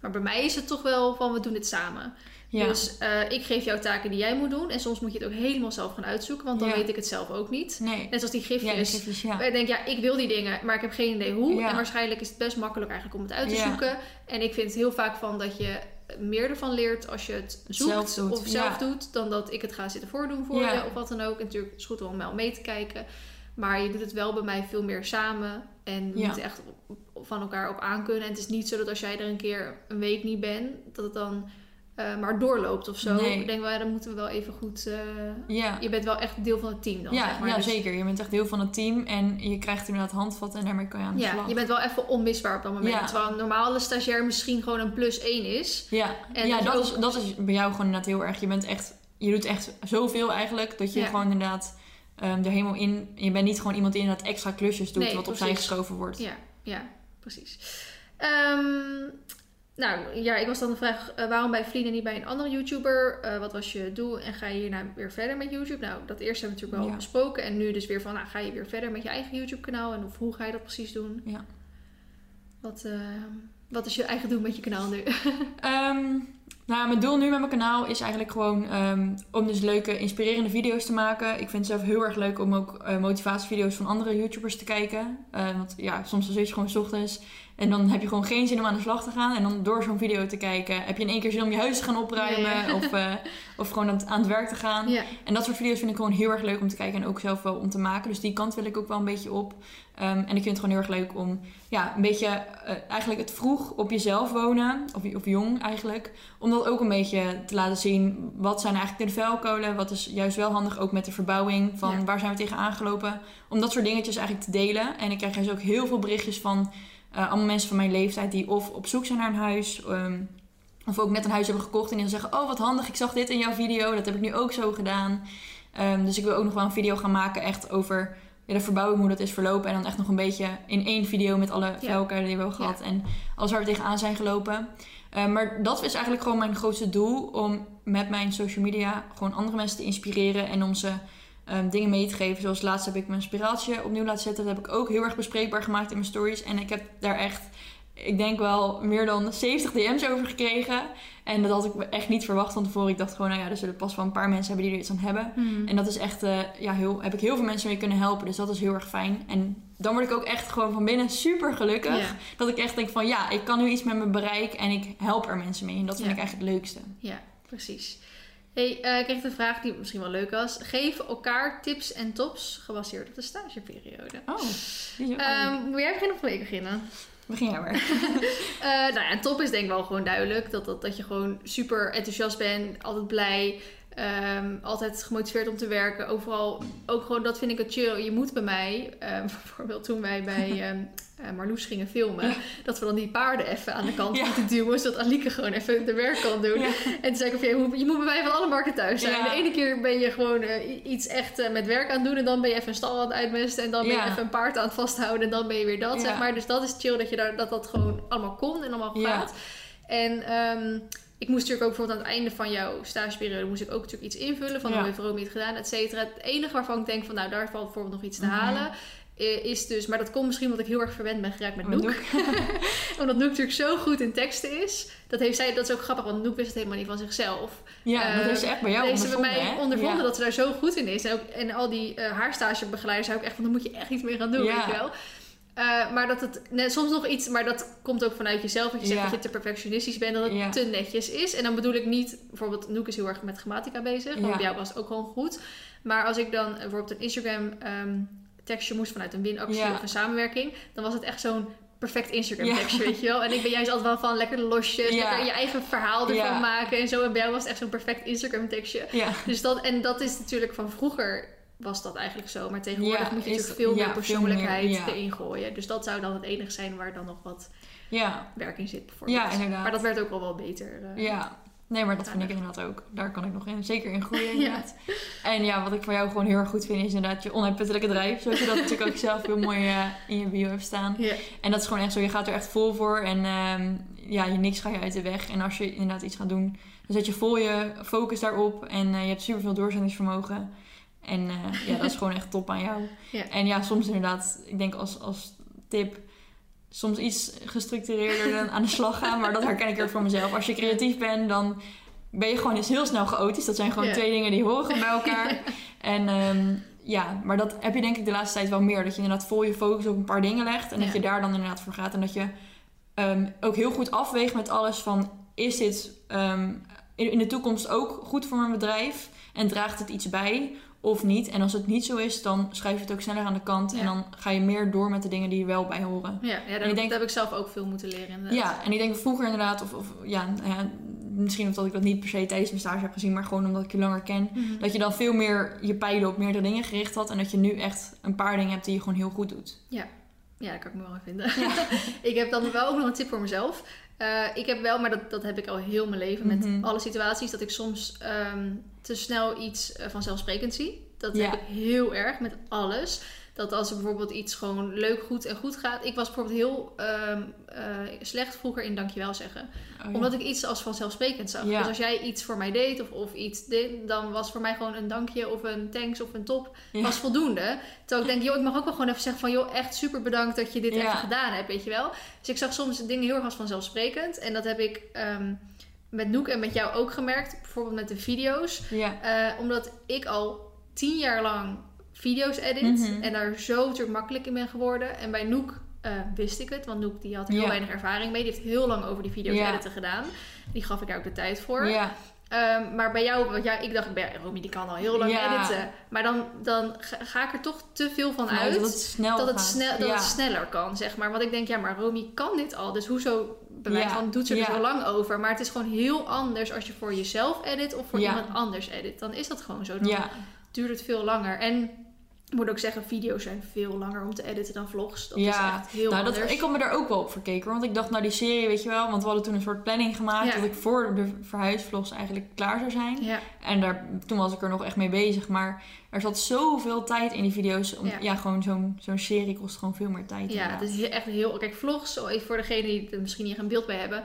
Maar bij mij is het toch wel van we doen dit samen. Ja. Dus eh, ik geef jou taken die jij moet doen. En soms moet je het ook helemaal zelf gaan uitzoeken, want dan Ja. weet ik het zelf ook niet. nee. Net zoals die Ja, gifjes. die gifjes, ja. Ik denk, ja, ik wil die dingen, maar ik heb geen idee hoe. Ja. En waarschijnlijk is het best makkelijk eigenlijk om het uit te Ja. zoeken. En ik vind het heel vaak van dat je meer ervan leert als je het zoekt Zelf doet, of zelf ja. doet, dan dat ik het ga zitten voordoen voor Ja. je of wat dan ook. En natuurlijk is het goed om wel mee te kijken. Maar je doet het wel bij mij veel meer samen. En we Ja. moeten echt op- op- van elkaar op aankunnen. En het is niet zo dat als jij er een keer een week niet bent, dat het dan eh, maar doorloopt of zo. Nee. Ik denk wel, ja, dan moeten we wel even goed... eh, Ja. je bent wel echt deel van het team dan, Ja, zeg maar. ja Dus- zeker. Je bent echt deel van het team en je krijgt inderdaad handvatten en daarmee kan je aan de Ja, slag. je bent wel even onmisbaar op dat moment. Ja. Terwijl een normale stagiair misschien gewoon een plus 1 is. Ja, En ja dat je dat, ook- is, dat is bij jou gewoon inderdaad heel erg. Je bent echt, je doet echt zoveel eigenlijk dat je Ja. gewoon inderdaad ehm, er helemaal in. Je bent niet gewoon iemand die inderdaad extra klusjes doet Nee, wat opzij precies. geschoven wordt. Ja, ja precies. Ehm, nou ja, ik was dan de vraag: eh, waarom bij Vlien en niet bij een andere YouTuber? Eh, wat was je doel en ga je hierna weer verder met YouTube? Nou, dat eerste hebben we natuurlijk wel Ja. besproken. En nu dus weer van: nou, ga je weer verder met je eigen YouTube-kanaal en of hoe ga je dat precies doen? Ja. Wat, eh, wat is je eigen doel met je kanaal nu? Ehm, nou, mijn doel nu met mijn kanaal is eigenlijk gewoon ehm, om dus leuke, inspirerende video's te maken. Ik vind het zelf heel erg leuk om ook motivatievideo's van andere YouTubers te kijken. Want ja, soms dan zit je gewoon 's ochtends en dan heb je gewoon geen zin om aan de slag te gaan. En dan door zo'n video te kijken heb je in één keer zin om je huis te gaan opruimen. Of, eh, of gewoon aan het, aan het werk te gaan. ja, En dat soort video's vind ik gewoon heel erg leuk om te kijken en ook zelf wel om te maken. Dus die kant wil ik ook wel een beetje op. Ehm, en ik vind het gewoon heel erg leuk om ja, een beetje eh, eigenlijk het vroeg op jezelf wonen, of, of jong eigenlijk. Om dat ook een beetje te laten zien. Wat zijn eigenlijk de vuilkolen? Wat is juist wel handig ook met de verbouwing? Van Ja. waar zijn we tegen aangelopen? Om dat soort dingetjes eigenlijk te delen. En ik krijg dus ook heel veel berichtjes van eh, allemaal mensen van mijn leeftijd die of op zoek zijn naar een huis. ehm, of ook net een huis hebben gekocht en die dan zeggen: Oh, wat handig, ik zag dit in jouw video. Dat heb ik nu ook zo gedaan. Ehm, dus ik wil ook nog wel een video gaan maken echt over ja, de verbouwing, hoe dat is verlopen. En dan echt nog een beetje in één video met alle vuilkuilen die we hebben gehad. En alles waar we tegenaan zijn gelopen. Ehm, maar dat is eigenlijk gewoon mijn grootste doel. Om met mijn social media gewoon andere mensen te inspireren. En om ze ehm, dingen mee te geven. Zoals laatst heb ik mijn spiraaltje opnieuw laten zetten. Dat heb ik ook heel erg bespreekbaar gemaakt in mijn stories. En ik heb daar echt, ik denk wel meer dan 70 DM's over gekregen. En dat had ik echt niet verwacht van tevoren. Ik dacht gewoon, nou ja, er zullen pas wel een paar mensen hebben die er iets aan hebben. Hmm. En dat is echt, eh, ja, heel, heb ik heel veel mensen mee kunnen helpen. Dus dat is heel erg fijn. En dan word ik ook echt gewoon van binnen super gelukkig. Dat ik echt denk van, ja, ik kan nu iets met mijn bereik en ik help er mensen mee. En dat vind ik eigenlijk het leukste. Ja, precies. Hey, eh, ik kreeg een vraag die misschien wel leuk was. Geef elkaar tips en tops gebaseerd op de stageperiode. Oh, die is ook leuk. Ehm wil jij beginnen of wil ik beginnen? Begin jij maar. Eh, nou ja, top is denk ik wel gewoon duidelijk. Dat, dat, dat je gewoon super enthousiast bent, altijd blij. Ehm, altijd gemotiveerd om te werken. Overal, ook gewoon, dat vind ik het chill. Je moet bij mij, ehm, bijvoorbeeld toen wij bij ehm, eh, Marloes gingen filmen, dat we dan die paarden even aan de kant Ja. moeten duwen, zodat Alieke gewoon even de werk kan doen. Ja. En toen zei ik, je, moet, je moet bij mij van alle markten thuis zijn. De ene keer ben je gewoon eh, iets echt eh, met werk aan het doen en dan ben je even een stal aan het uitmesten en dan ben je even een paard aan het vasthouden en dan ben je weer dat, zeg maar. Dus dat is chill dat je daar, dat, dat gewoon allemaal kon en allemaal gaat. En ik moest natuurlijk ook bijvoorbeeld aan het einde van jouw stageperiode moest ik ook natuurlijk iets invullen van Ja. hoe heeft Romy het gedaan, et cetera. Het enige waarvan ik denk van nou daar valt bijvoorbeeld nog iets te Mhm. halen. eh, Is dus, maar dat komt misschien omdat ik heel erg verwend ben geraakt met Met Noek. omdat Noek natuurlijk zo goed in teksten is. Dat heeft zij, dat is ook grappig, want Noek wist het helemaal niet van zichzelf. Ja, dat Eh, heeft ze echt bij jou bij ondervonden, mij hè? ondervonden Ja. dat ze daar zo goed in is. En, ook, en al die eh haarstagebegeleiders zei ook echt van, daar moet je echt iets mee gaan doen, Ja. weet je wel. Eh, maar dat het soms nog iets, maar dat komt ook vanuit jezelf. Dat je zegt Ja. dat je te perfectionistisch bent, dat het Ja. te netjes is. En dan bedoel ik niet, bijvoorbeeld, Noek is heel erg met grammatica bezig. Want Ja. bij jou was het ook gewoon goed. Maar als ik dan eh, bijvoorbeeld een Instagram ehm, tekstje moest vanuit een winactie of een samenwerking, dan was het echt zo'n perfect Instagram tekstje, weet je wel. En ik ben juist altijd wel van lekker losjes, lekker je eigen verhaal ervan maken en zo. En bij jou was het echt zo'n perfect Instagram tekstje. Dus dat, en dat is natuurlijk van vroeger was dat eigenlijk zo. Maar tegenwoordig Ja, moet je natuurlijk veel ja, meer veel persoonlijkheid meer, ja. erin gooien. Dus dat zou dan het enige zijn waar dan nog wat Ja. werk in zit bijvoorbeeld. Ja, inderdaad. Maar dat werd ook al wel beter. eh. Ja. Nee, maar dat vind ik inderdaad ook. Daar kan ik nog in, zeker in groeien inderdaad. En ja, wat ik van jou gewoon heel erg goed vind is inderdaad je onuitputtelijke drijf. Zoals je dat natuurlijk ook zelf heel mooi eh, in je bio hebt staan. Ja. En dat is gewoon echt zo, je gaat er echt vol voor en ehm, ja, je niks ga je uit de weg. En als je inderdaad iets gaat doen, dan zet je vol je focus daarop en eh, je hebt super veel doorzettingsvermogen. En eh, ja, dat is gewoon echt top aan jou. Ja. En ja, soms inderdaad, ik denk als, als tip, soms iets gestructureerder dan aan de slag gaan. Maar dat herken ik ook voor mezelf. Als je creatief bent, dan ben je gewoon eens heel snel chaotisch. Dat zijn gewoon Ja. twee dingen die horen bij elkaar. En ehm, ja, maar dat heb je denk ik de laatste tijd wel meer. Dat je inderdaad vol je focus op een paar dingen legt. En dat je daar dan inderdaad voor gaat. En dat je ehm, ook heel goed afweegt met alles van... Is dit ehm, in de toekomst ook goed voor mijn bedrijf? En draagt het iets bij of niet? En als het niet zo is, dan schuif je het ook sneller aan de kant. Ja. En dan ga je meer door met de dingen die er wel bij horen. Ja, ja ik denk- daar heb ik zelf ook veel moeten leren inderdaad. Ja, en ik denk vroeger inderdaad, of, of ja, nou ja, misschien omdat ik dat niet per se tijdens mijn stage heb gezien, maar gewoon omdat ik je langer ken. Mhm. Dat je dan veel meer je pijlen op meerdere dingen gericht had. En dat je nu echt een paar dingen hebt die je gewoon heel goed doet. Ja, dat kan ik me wel in vinden. ik heb dan wel ook nog een tip voor mezelf. Eh, ik heb wel, maar dat, dat heb ik al heel mijn leven met Mhm. alle situaties, dat ik soms ehm, te snel iets eh, vanzelfsprekend zie. Dat Ja. heb ik heel erg met alles. Dat als er bijvoorbeeld iets gewoon leuk, goed en goed gaat. Ik was bijvoorbeeld heel ehm, eh, slecht vroeger in dankjewel zeggen. Oh, ja. Omdat ik iets als vanzelfsprekend zag. Ja. Dus als jij iets voor mij deed of, of iets deed, dan was voor mij gewoon een dankje of een thanks of een top Ja. was voldoende. Terwijl ik denk, joh, ik mag ook wel gewoon even zeggen van, joh, echt super bedankt dat je dit even gedaan hebt, weet je wel. Dus ik zag soms dingen heel erg als vanzelfsprekend. En dat heb ik ehm, met Noek en met jou ook gemerkt. Bijvoorbeeld met de video's. Ja, Eh, omdat ik al tien jaar lang video's edit. Mhm. En daar zo natuurlijk makkelijk in ben geworden. En bij Noek eh, wist ik het. Want Noek die had heel weinig ervaring mee. Die heeft heel lang over die video's editen gedaan. Die gaf ik daar ook de tijd voor. Ehm, maar bij jou, want ja, ik dacht, Romy die kan al heel lang editen. Maar dan, dan ga, ik er toch te veel van uit dat het snel dat, het, gaat. snel, dat ja. het sneller kan, zeg maar. Want ik denk, ja, maar Romy kan dit al. Dus hoezo, bij mij van, doet ze er zo lang over? Maar het is gewoon heel anders als je voor jezelf edit of voor iemand anders edit. Dan is dat gewoon zo. Dan duurt het veel langer. En ik moet ook zeggen, video's zijn veel langer om te editen dan vlogs. Dat is Ja. echt heel nou, dat, ik had me daar ook wel op verkeken. Want ik dacht, nou die serie, weet je wel. Want we hadden toen een soort planning gemaakt. Ja. Dat ik voor de verhuisvlogs eigenlijk klaar zou zijn. Ja, En daar, toen was ik er nog echt mee bezig. Maar er zat zoveel tijd in die video's. Om, Ja. ja. gewoon zo'n zo'n serie kost gewoon veel meer tijd. ja het is echt heel... Kijk, vlogs, voor degene die er misschien niet een beeld bij hebben.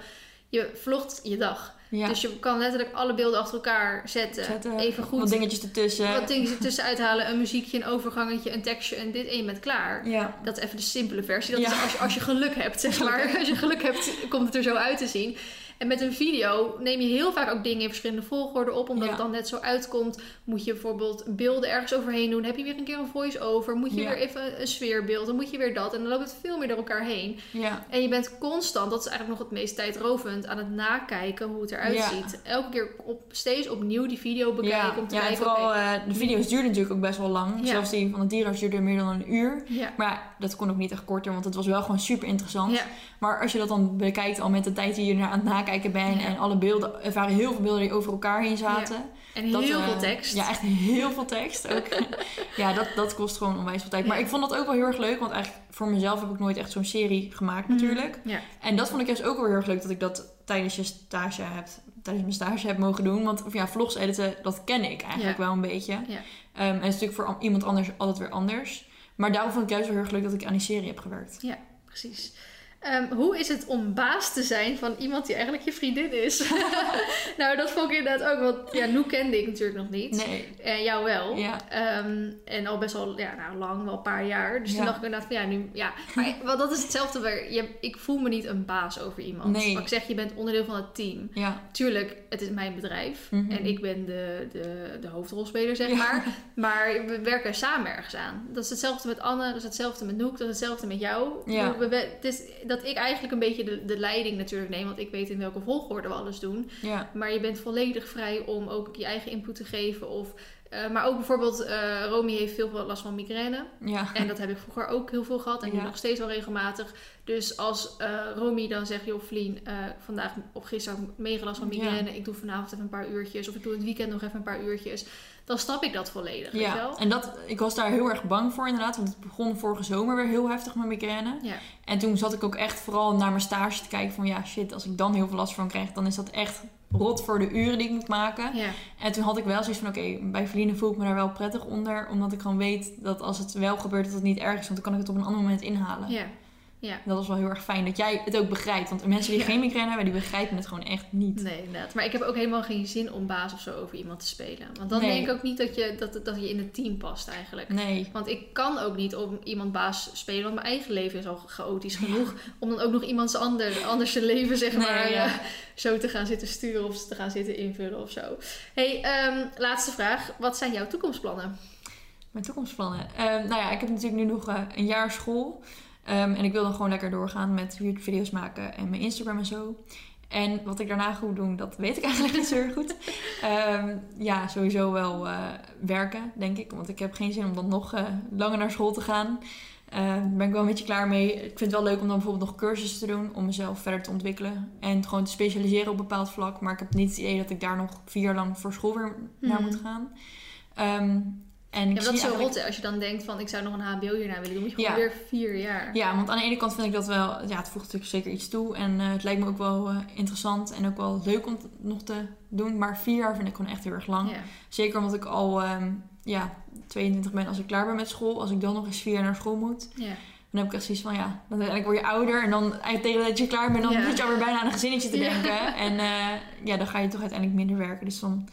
Je vlogt je dag. Ja. Dus je kan letterlijk alle beelden achter elkaar zetten. Zetten, Even goed Wat dingetjes ertussen. wat dingen ertussen uithalen. Een muziekje, een overgangetje, een tekstje en dit en je bent klaar. Ja. Dat is even de simpele versie. Dat Ja. is als je, als je geluk hebt, zeg maar. Als je geluk hebt, komt het er zo uit te zien. En met een video neem je heel vaak ook dingen in verschillende volgorde op. Omdat Ja. het dan net zo uitkomt. Moet je bijvoorbeeld beelden ergens overheen doen. Heb je weer een keer een voice-over. Moet je Ja. weer even een sfeerbeeld. Dan moet je weer dat. En dan loopt het veel meer door elkaar heen. Ja. En je bent constant, dat is eigenlijk nog het meest tijdrovend, aan het nakijken hoe het eruit ziet. Elke keer op, steeds opnieuw die video bekijken Ja, om te ja en kijken. vooral eh, de video's duurden natuurlijk ook best wel lang. Zelfs die van de dierenarts duurde meer dan een uur. Maar dat kon ook niet echt korter, want het was wel gewoon super interessant. Maar als je dat dan bekijkt al met de tijd die je er aan het nakijken ben. Ja. En alle beelden, er waren heel veel beelden die over elkaar heen zaten. En Dat, heel eh, veel tekst. Ja, echt heel veel tekst ook. ja, dat, dat kost gewoon onwijs veel tijd. Maar Ja. ik vond dat ook wel heel erg leuk. Want eigenlijk voor mezelf heb ik nooit echt zo'n serie gemaakt Mhm. natuurlijk. Ja. En dat vond ik juist ook wel heel erg leuk dat ik dat tijdens je stage hebt, tijdens mijn stage heb mogen doen. Want of ja, vlogs editen, dat ken ik eigenlijk Ja. wel een beetje. Ja. Ehm, en het is natuurlijk voor an- iemand anders altijd weer anders. Maar daarom vond ik juist wel heel erg leuk dat ik aan die serie heb gewerkt. Precies. Ehm, hoe is het om baas te zijn van iemand die eigenlijk je vriendin is? nou, dat vond ik inderdaad ook. Want ja, Noek kende ik natuurlijk nog niet. Nee. En jou wel. Ja. Ehm, en al best wel ja, nou, lang, wel een paar jaar. Dus toen dacht ik inderdaad van ja, nu... Ja. Maar wel, dat is hetzelfde weer. Je, ik voel me niet een baas over iemand. Nee. Maar ik zeg, je bent onderdeel van het team. Ja. Tuurlijk, het is mijn bedrijf. Mhm. En ik ben de, de, de hoofdrolspeler, zeg Ja. maar. Maar we werken samen ergens aan. Dat is hetzelfde met Anne, dat is hetzelfde met Noek, dat is hetzelfde met jou. Ja. We, we, het is dat ik eigenlijk een beetje de, de leiding natuurlijk neem, want ik weet in welke volgorde we alles doen. Ja. Maar je bent volledig vrij om ook je eigen input te geven. Of, eh, maar ook bijvoorbeeld, eh Romy heeft veel last van migraine. Ja. En dat heb ik vroeger ook heel veel gehad. En nu Ja. nog steeds wel regelmatig. Dus als eh Romy dan zegt, joh Vlien, vandaag of gisteren mega last van migraine. Ik doe vanavond even een paar uurtjes. Of ik doe het weekend nog even een paar uurtjes. Dan snap ik dat volledig, weet Ja, wel? en dat, ik was daar heel erg bang voor inderdaad. Want het begon vorige zomer weer heel heftig met migraine. Ja. En toen zat ik ook echt vooral naar mijn stage te kijken van... Ja, shit, als ik dan heel veel last van krijg... dan is dat echt rot voor de uren die ik moet maken. Ja, En toen had ik wel zoiets van... Oké, bij Verliezen voel ik me daar wel prettig onder. Omdat ik gewoon weet dat als het wel gebeurt... dat het niet erg is. Want dan kan ik het op een ander moment inhalen. ja, ja. Dat was wel heel erg fijn dat jij het ook begrijpt. Want mensen die Ja. geen migraine hebben... die begrijpen het gewoon echt niet. Nee, inderdaad. Maar ik heb ook helemaal geen zin om baas of zo over iemand te spelen. Want dan Nee. denk ik ook niet dat je, dat, dat je in het team past eigenlijk. Nee. Want ik kan ook niet om iemand baas spelen, want mijn eigen leven is al chaotisch genoeg. Om dan ook nog iemands ander, anders zijn leven, zeg Nee, maar, ja. eh, zo te gaan zitten sturen of te gaan zitten invullen of zo. hey, ehm, laatste vraag. Wat zijn jouw toekomstplannen? Mijn toekomstplannen. Ehm, nou ja, ik heb natuurlijk nu nog eh, een jaar school. Ehm, en ik wil dan gewoon lekker doorgaan met YouTube-video's maken en mijn Instagram en zo. En wat ik daarna goed doen, dat weet ik eigenlijk niet zo heel goed. Ehm, ja, sowieso wel eh, werken, denk ik. Want ik heb geen zin om dan nog eh, langer naar school te gaan. Ehm, Daar ben ik wel een beetje klaar mee. Ik vind het wel leuk om dan bijvoorbeeld nog cursussen te doen. Om mezelf verder te ontwikkelen. En gewoon te specialiseren op een bepaald vlak. Maar ik heb niet het idee dat ik daar nog vier jaar lang voor school weer naar Mhm. moet gaan. Ehm, en Ja, dat is zo eigenlijk- rot als je dan denkt van ik zou nog een HBO hierna willen doen. Moet je gewoon Ja. weer vier jaar. Ja, want aan de ene kant vind ik dat wel... Ja, het voegt natuurlijk zeker iets toe. En eh, het lijkt me ook wel eh, interessant en ook wel leuk om nog te doen. Maar vier jaar vind ik gewoon echt heel erg lang. Ja. Zeker omdat ik al ehm, ja, 22 ben als ik klaar ben met school. Als ik dan nog eens vier jaar naar school moet. Ja. Dan heb ik echt zoiets van, ja, dan uiteindelijk word je ouder. En dan eigenlijk tegen dat je klaar bent, dan zit je alweer bijna aan een gezinnetje te denken. En eh, ja, dan ga je toch uiteindelijk minder werken. Dus dan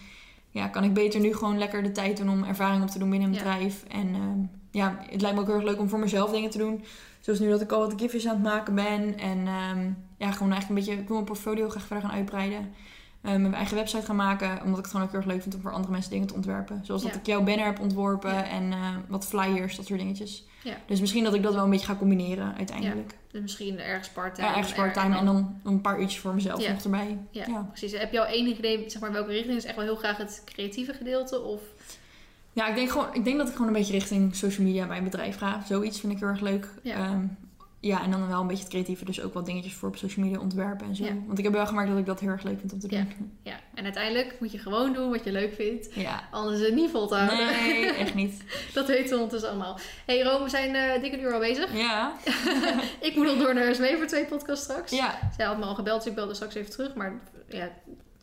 ja, kan ik beter nu gewoon lekker de tijd doen om ervaring op te doen binnen een Ja. bedrijf. En ehm, ja, het lijkt me ook heel erg leuk om voor mezelf dingen te doen. Zoals nu dat ik al wat giftjes aan het maken ben. En ehm, ja, gewoon eigenlijk een beetje, ik wil mijn portfolio graag verder gaan uitbreiden. Ehm, mijn eigen website gaan maken. Omdat ik het gewoon ook heel erg leuk vind om voor andere mensen dingen te ontwerpen. Zoals dat ik jouw banner heb ontworpen Ja. en wat flyers, dat soort dingetjes. Ja. Dus misschien dat ik dat wel een beetje ga combineren uiteindelijk. Dus misschien ergens part-time. Ja, ergens part-time en dan een paar uurtjes voor mezelf Ja. nog erbij. Ja, precies. Heb je al enig idee, zeg maar, welke richting is echt wel heel graag het creatieve gedeelte? Of Ja, ik denk, gewoon, ik denk dat ik gewoon een beetje richting social media bij een bedrijf ga. Zoiets vind ik heel erg leuk. Ja. Ja, en dan wel een beetje het creatieve. Dus ook wat dingetjes voor op social media ontwerpen en zo. Ja. Want ik heb wel gemerkt dat ik dat heel erg leuk vind om te Ja. doen. ja, en uiteindelijk moet je gewoon doen wat je leuk vindt. Ja. Anders is het niet vol te houden. Nee, echt niet. Dat weten we ondertussen allemaal. hey Rome, we zijn eh dik een uur al bezig. Ja. ik moet nog door naar Smee voor twee podcasts straks. Ja. Zij had me al gebeld, dus ik belde straks even terug. Maar ja,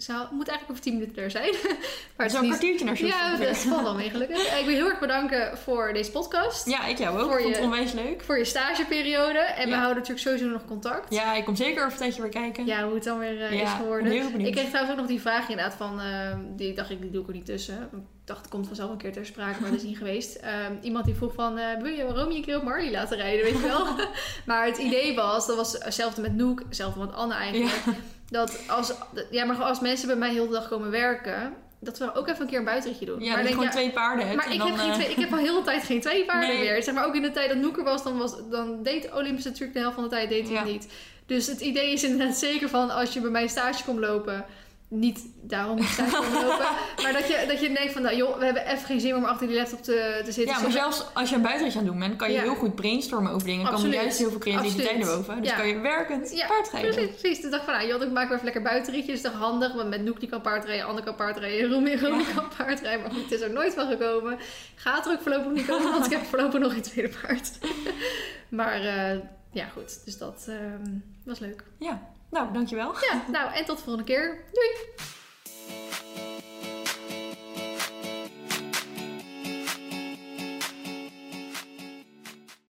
ze moet eigenlijk over 10 minuten daar zijn. maar het is Zo'n kwartiertje naar social Ja, dat valt wel mee gelukkig. Ik wil heel erg bedanken voor deze podcast. Ja, ik jou ook. Voor Ik vond je- het onwijs leuk. Voor je stageperiode. En we houden natuurlijk sowieso nog contact. Ja, ik kom zeker over een tijdje weer kijken. Ja, hoe het dan weer eh, Ja, is ik geworden. ben heel benieuwd. Ik kreeg trouwens ook nog die vraag inderdaad van... ehm, die dacht ik, die doe ik er niet tussen. Ik dacht, het komt vanzelf een keer ter sprake, maar dat is niet geweest. Ehm, iemand die vroeg van... eh, wil je Romy een keer op Marley laten rijden, weet je wel? maar het idee was, dat was hetzelfde met Noek, hetzelfde met Anne eigenlijk. Dat als, ja, maar als mensen bij mij heel de dag komen werken... Dat we ook even een keer een buitenritje doen. Ja, maar dat je gewoon twee paarden hebt. maar en ik, dan, heb geen eh, twee, ik heb al heel de tijd geen twee paarden Nee. meer. Zeg maar ook in de tijd dat Noek er was, dan, was, dan deed Olympus natuurlijk de helft van de tijd deed hij Ja. niet. Dus het idee is inderdaad zeker van als je bij mij stage komt lopen, niet daarom lopen. Maar dat je, dat je denkt van, nou joh, we hebben even geen zin om achter die laptop te, te zitten. Ja, maar zelfs als je een buitenritje aan het doen bent, kan je Ja. heel goed brainstormen over dingen. En kan er Absoluut. juist heel veel creativiteit naar boven. Dus Ja. kan je werkend Ja, paardrijden. Precies, precies. Dus dacht van, nou, joh, ik maak weer even lekker buitenritjes. Dat is toch handig, want met Noek die kan paardrijden, Anne kan paardrijden, Romy, Romy kan paardrijden. Maar goed, het is er nooit van gekomen. Gaat er ook voorlopig niet komen, want ik heb voorlopig nog geen tweede paard. maar eh, ja, goed. Dus dat ehm, was leuk. Ja, nou, dankjewel. Ja, nou en tot de volgende keer. Doei!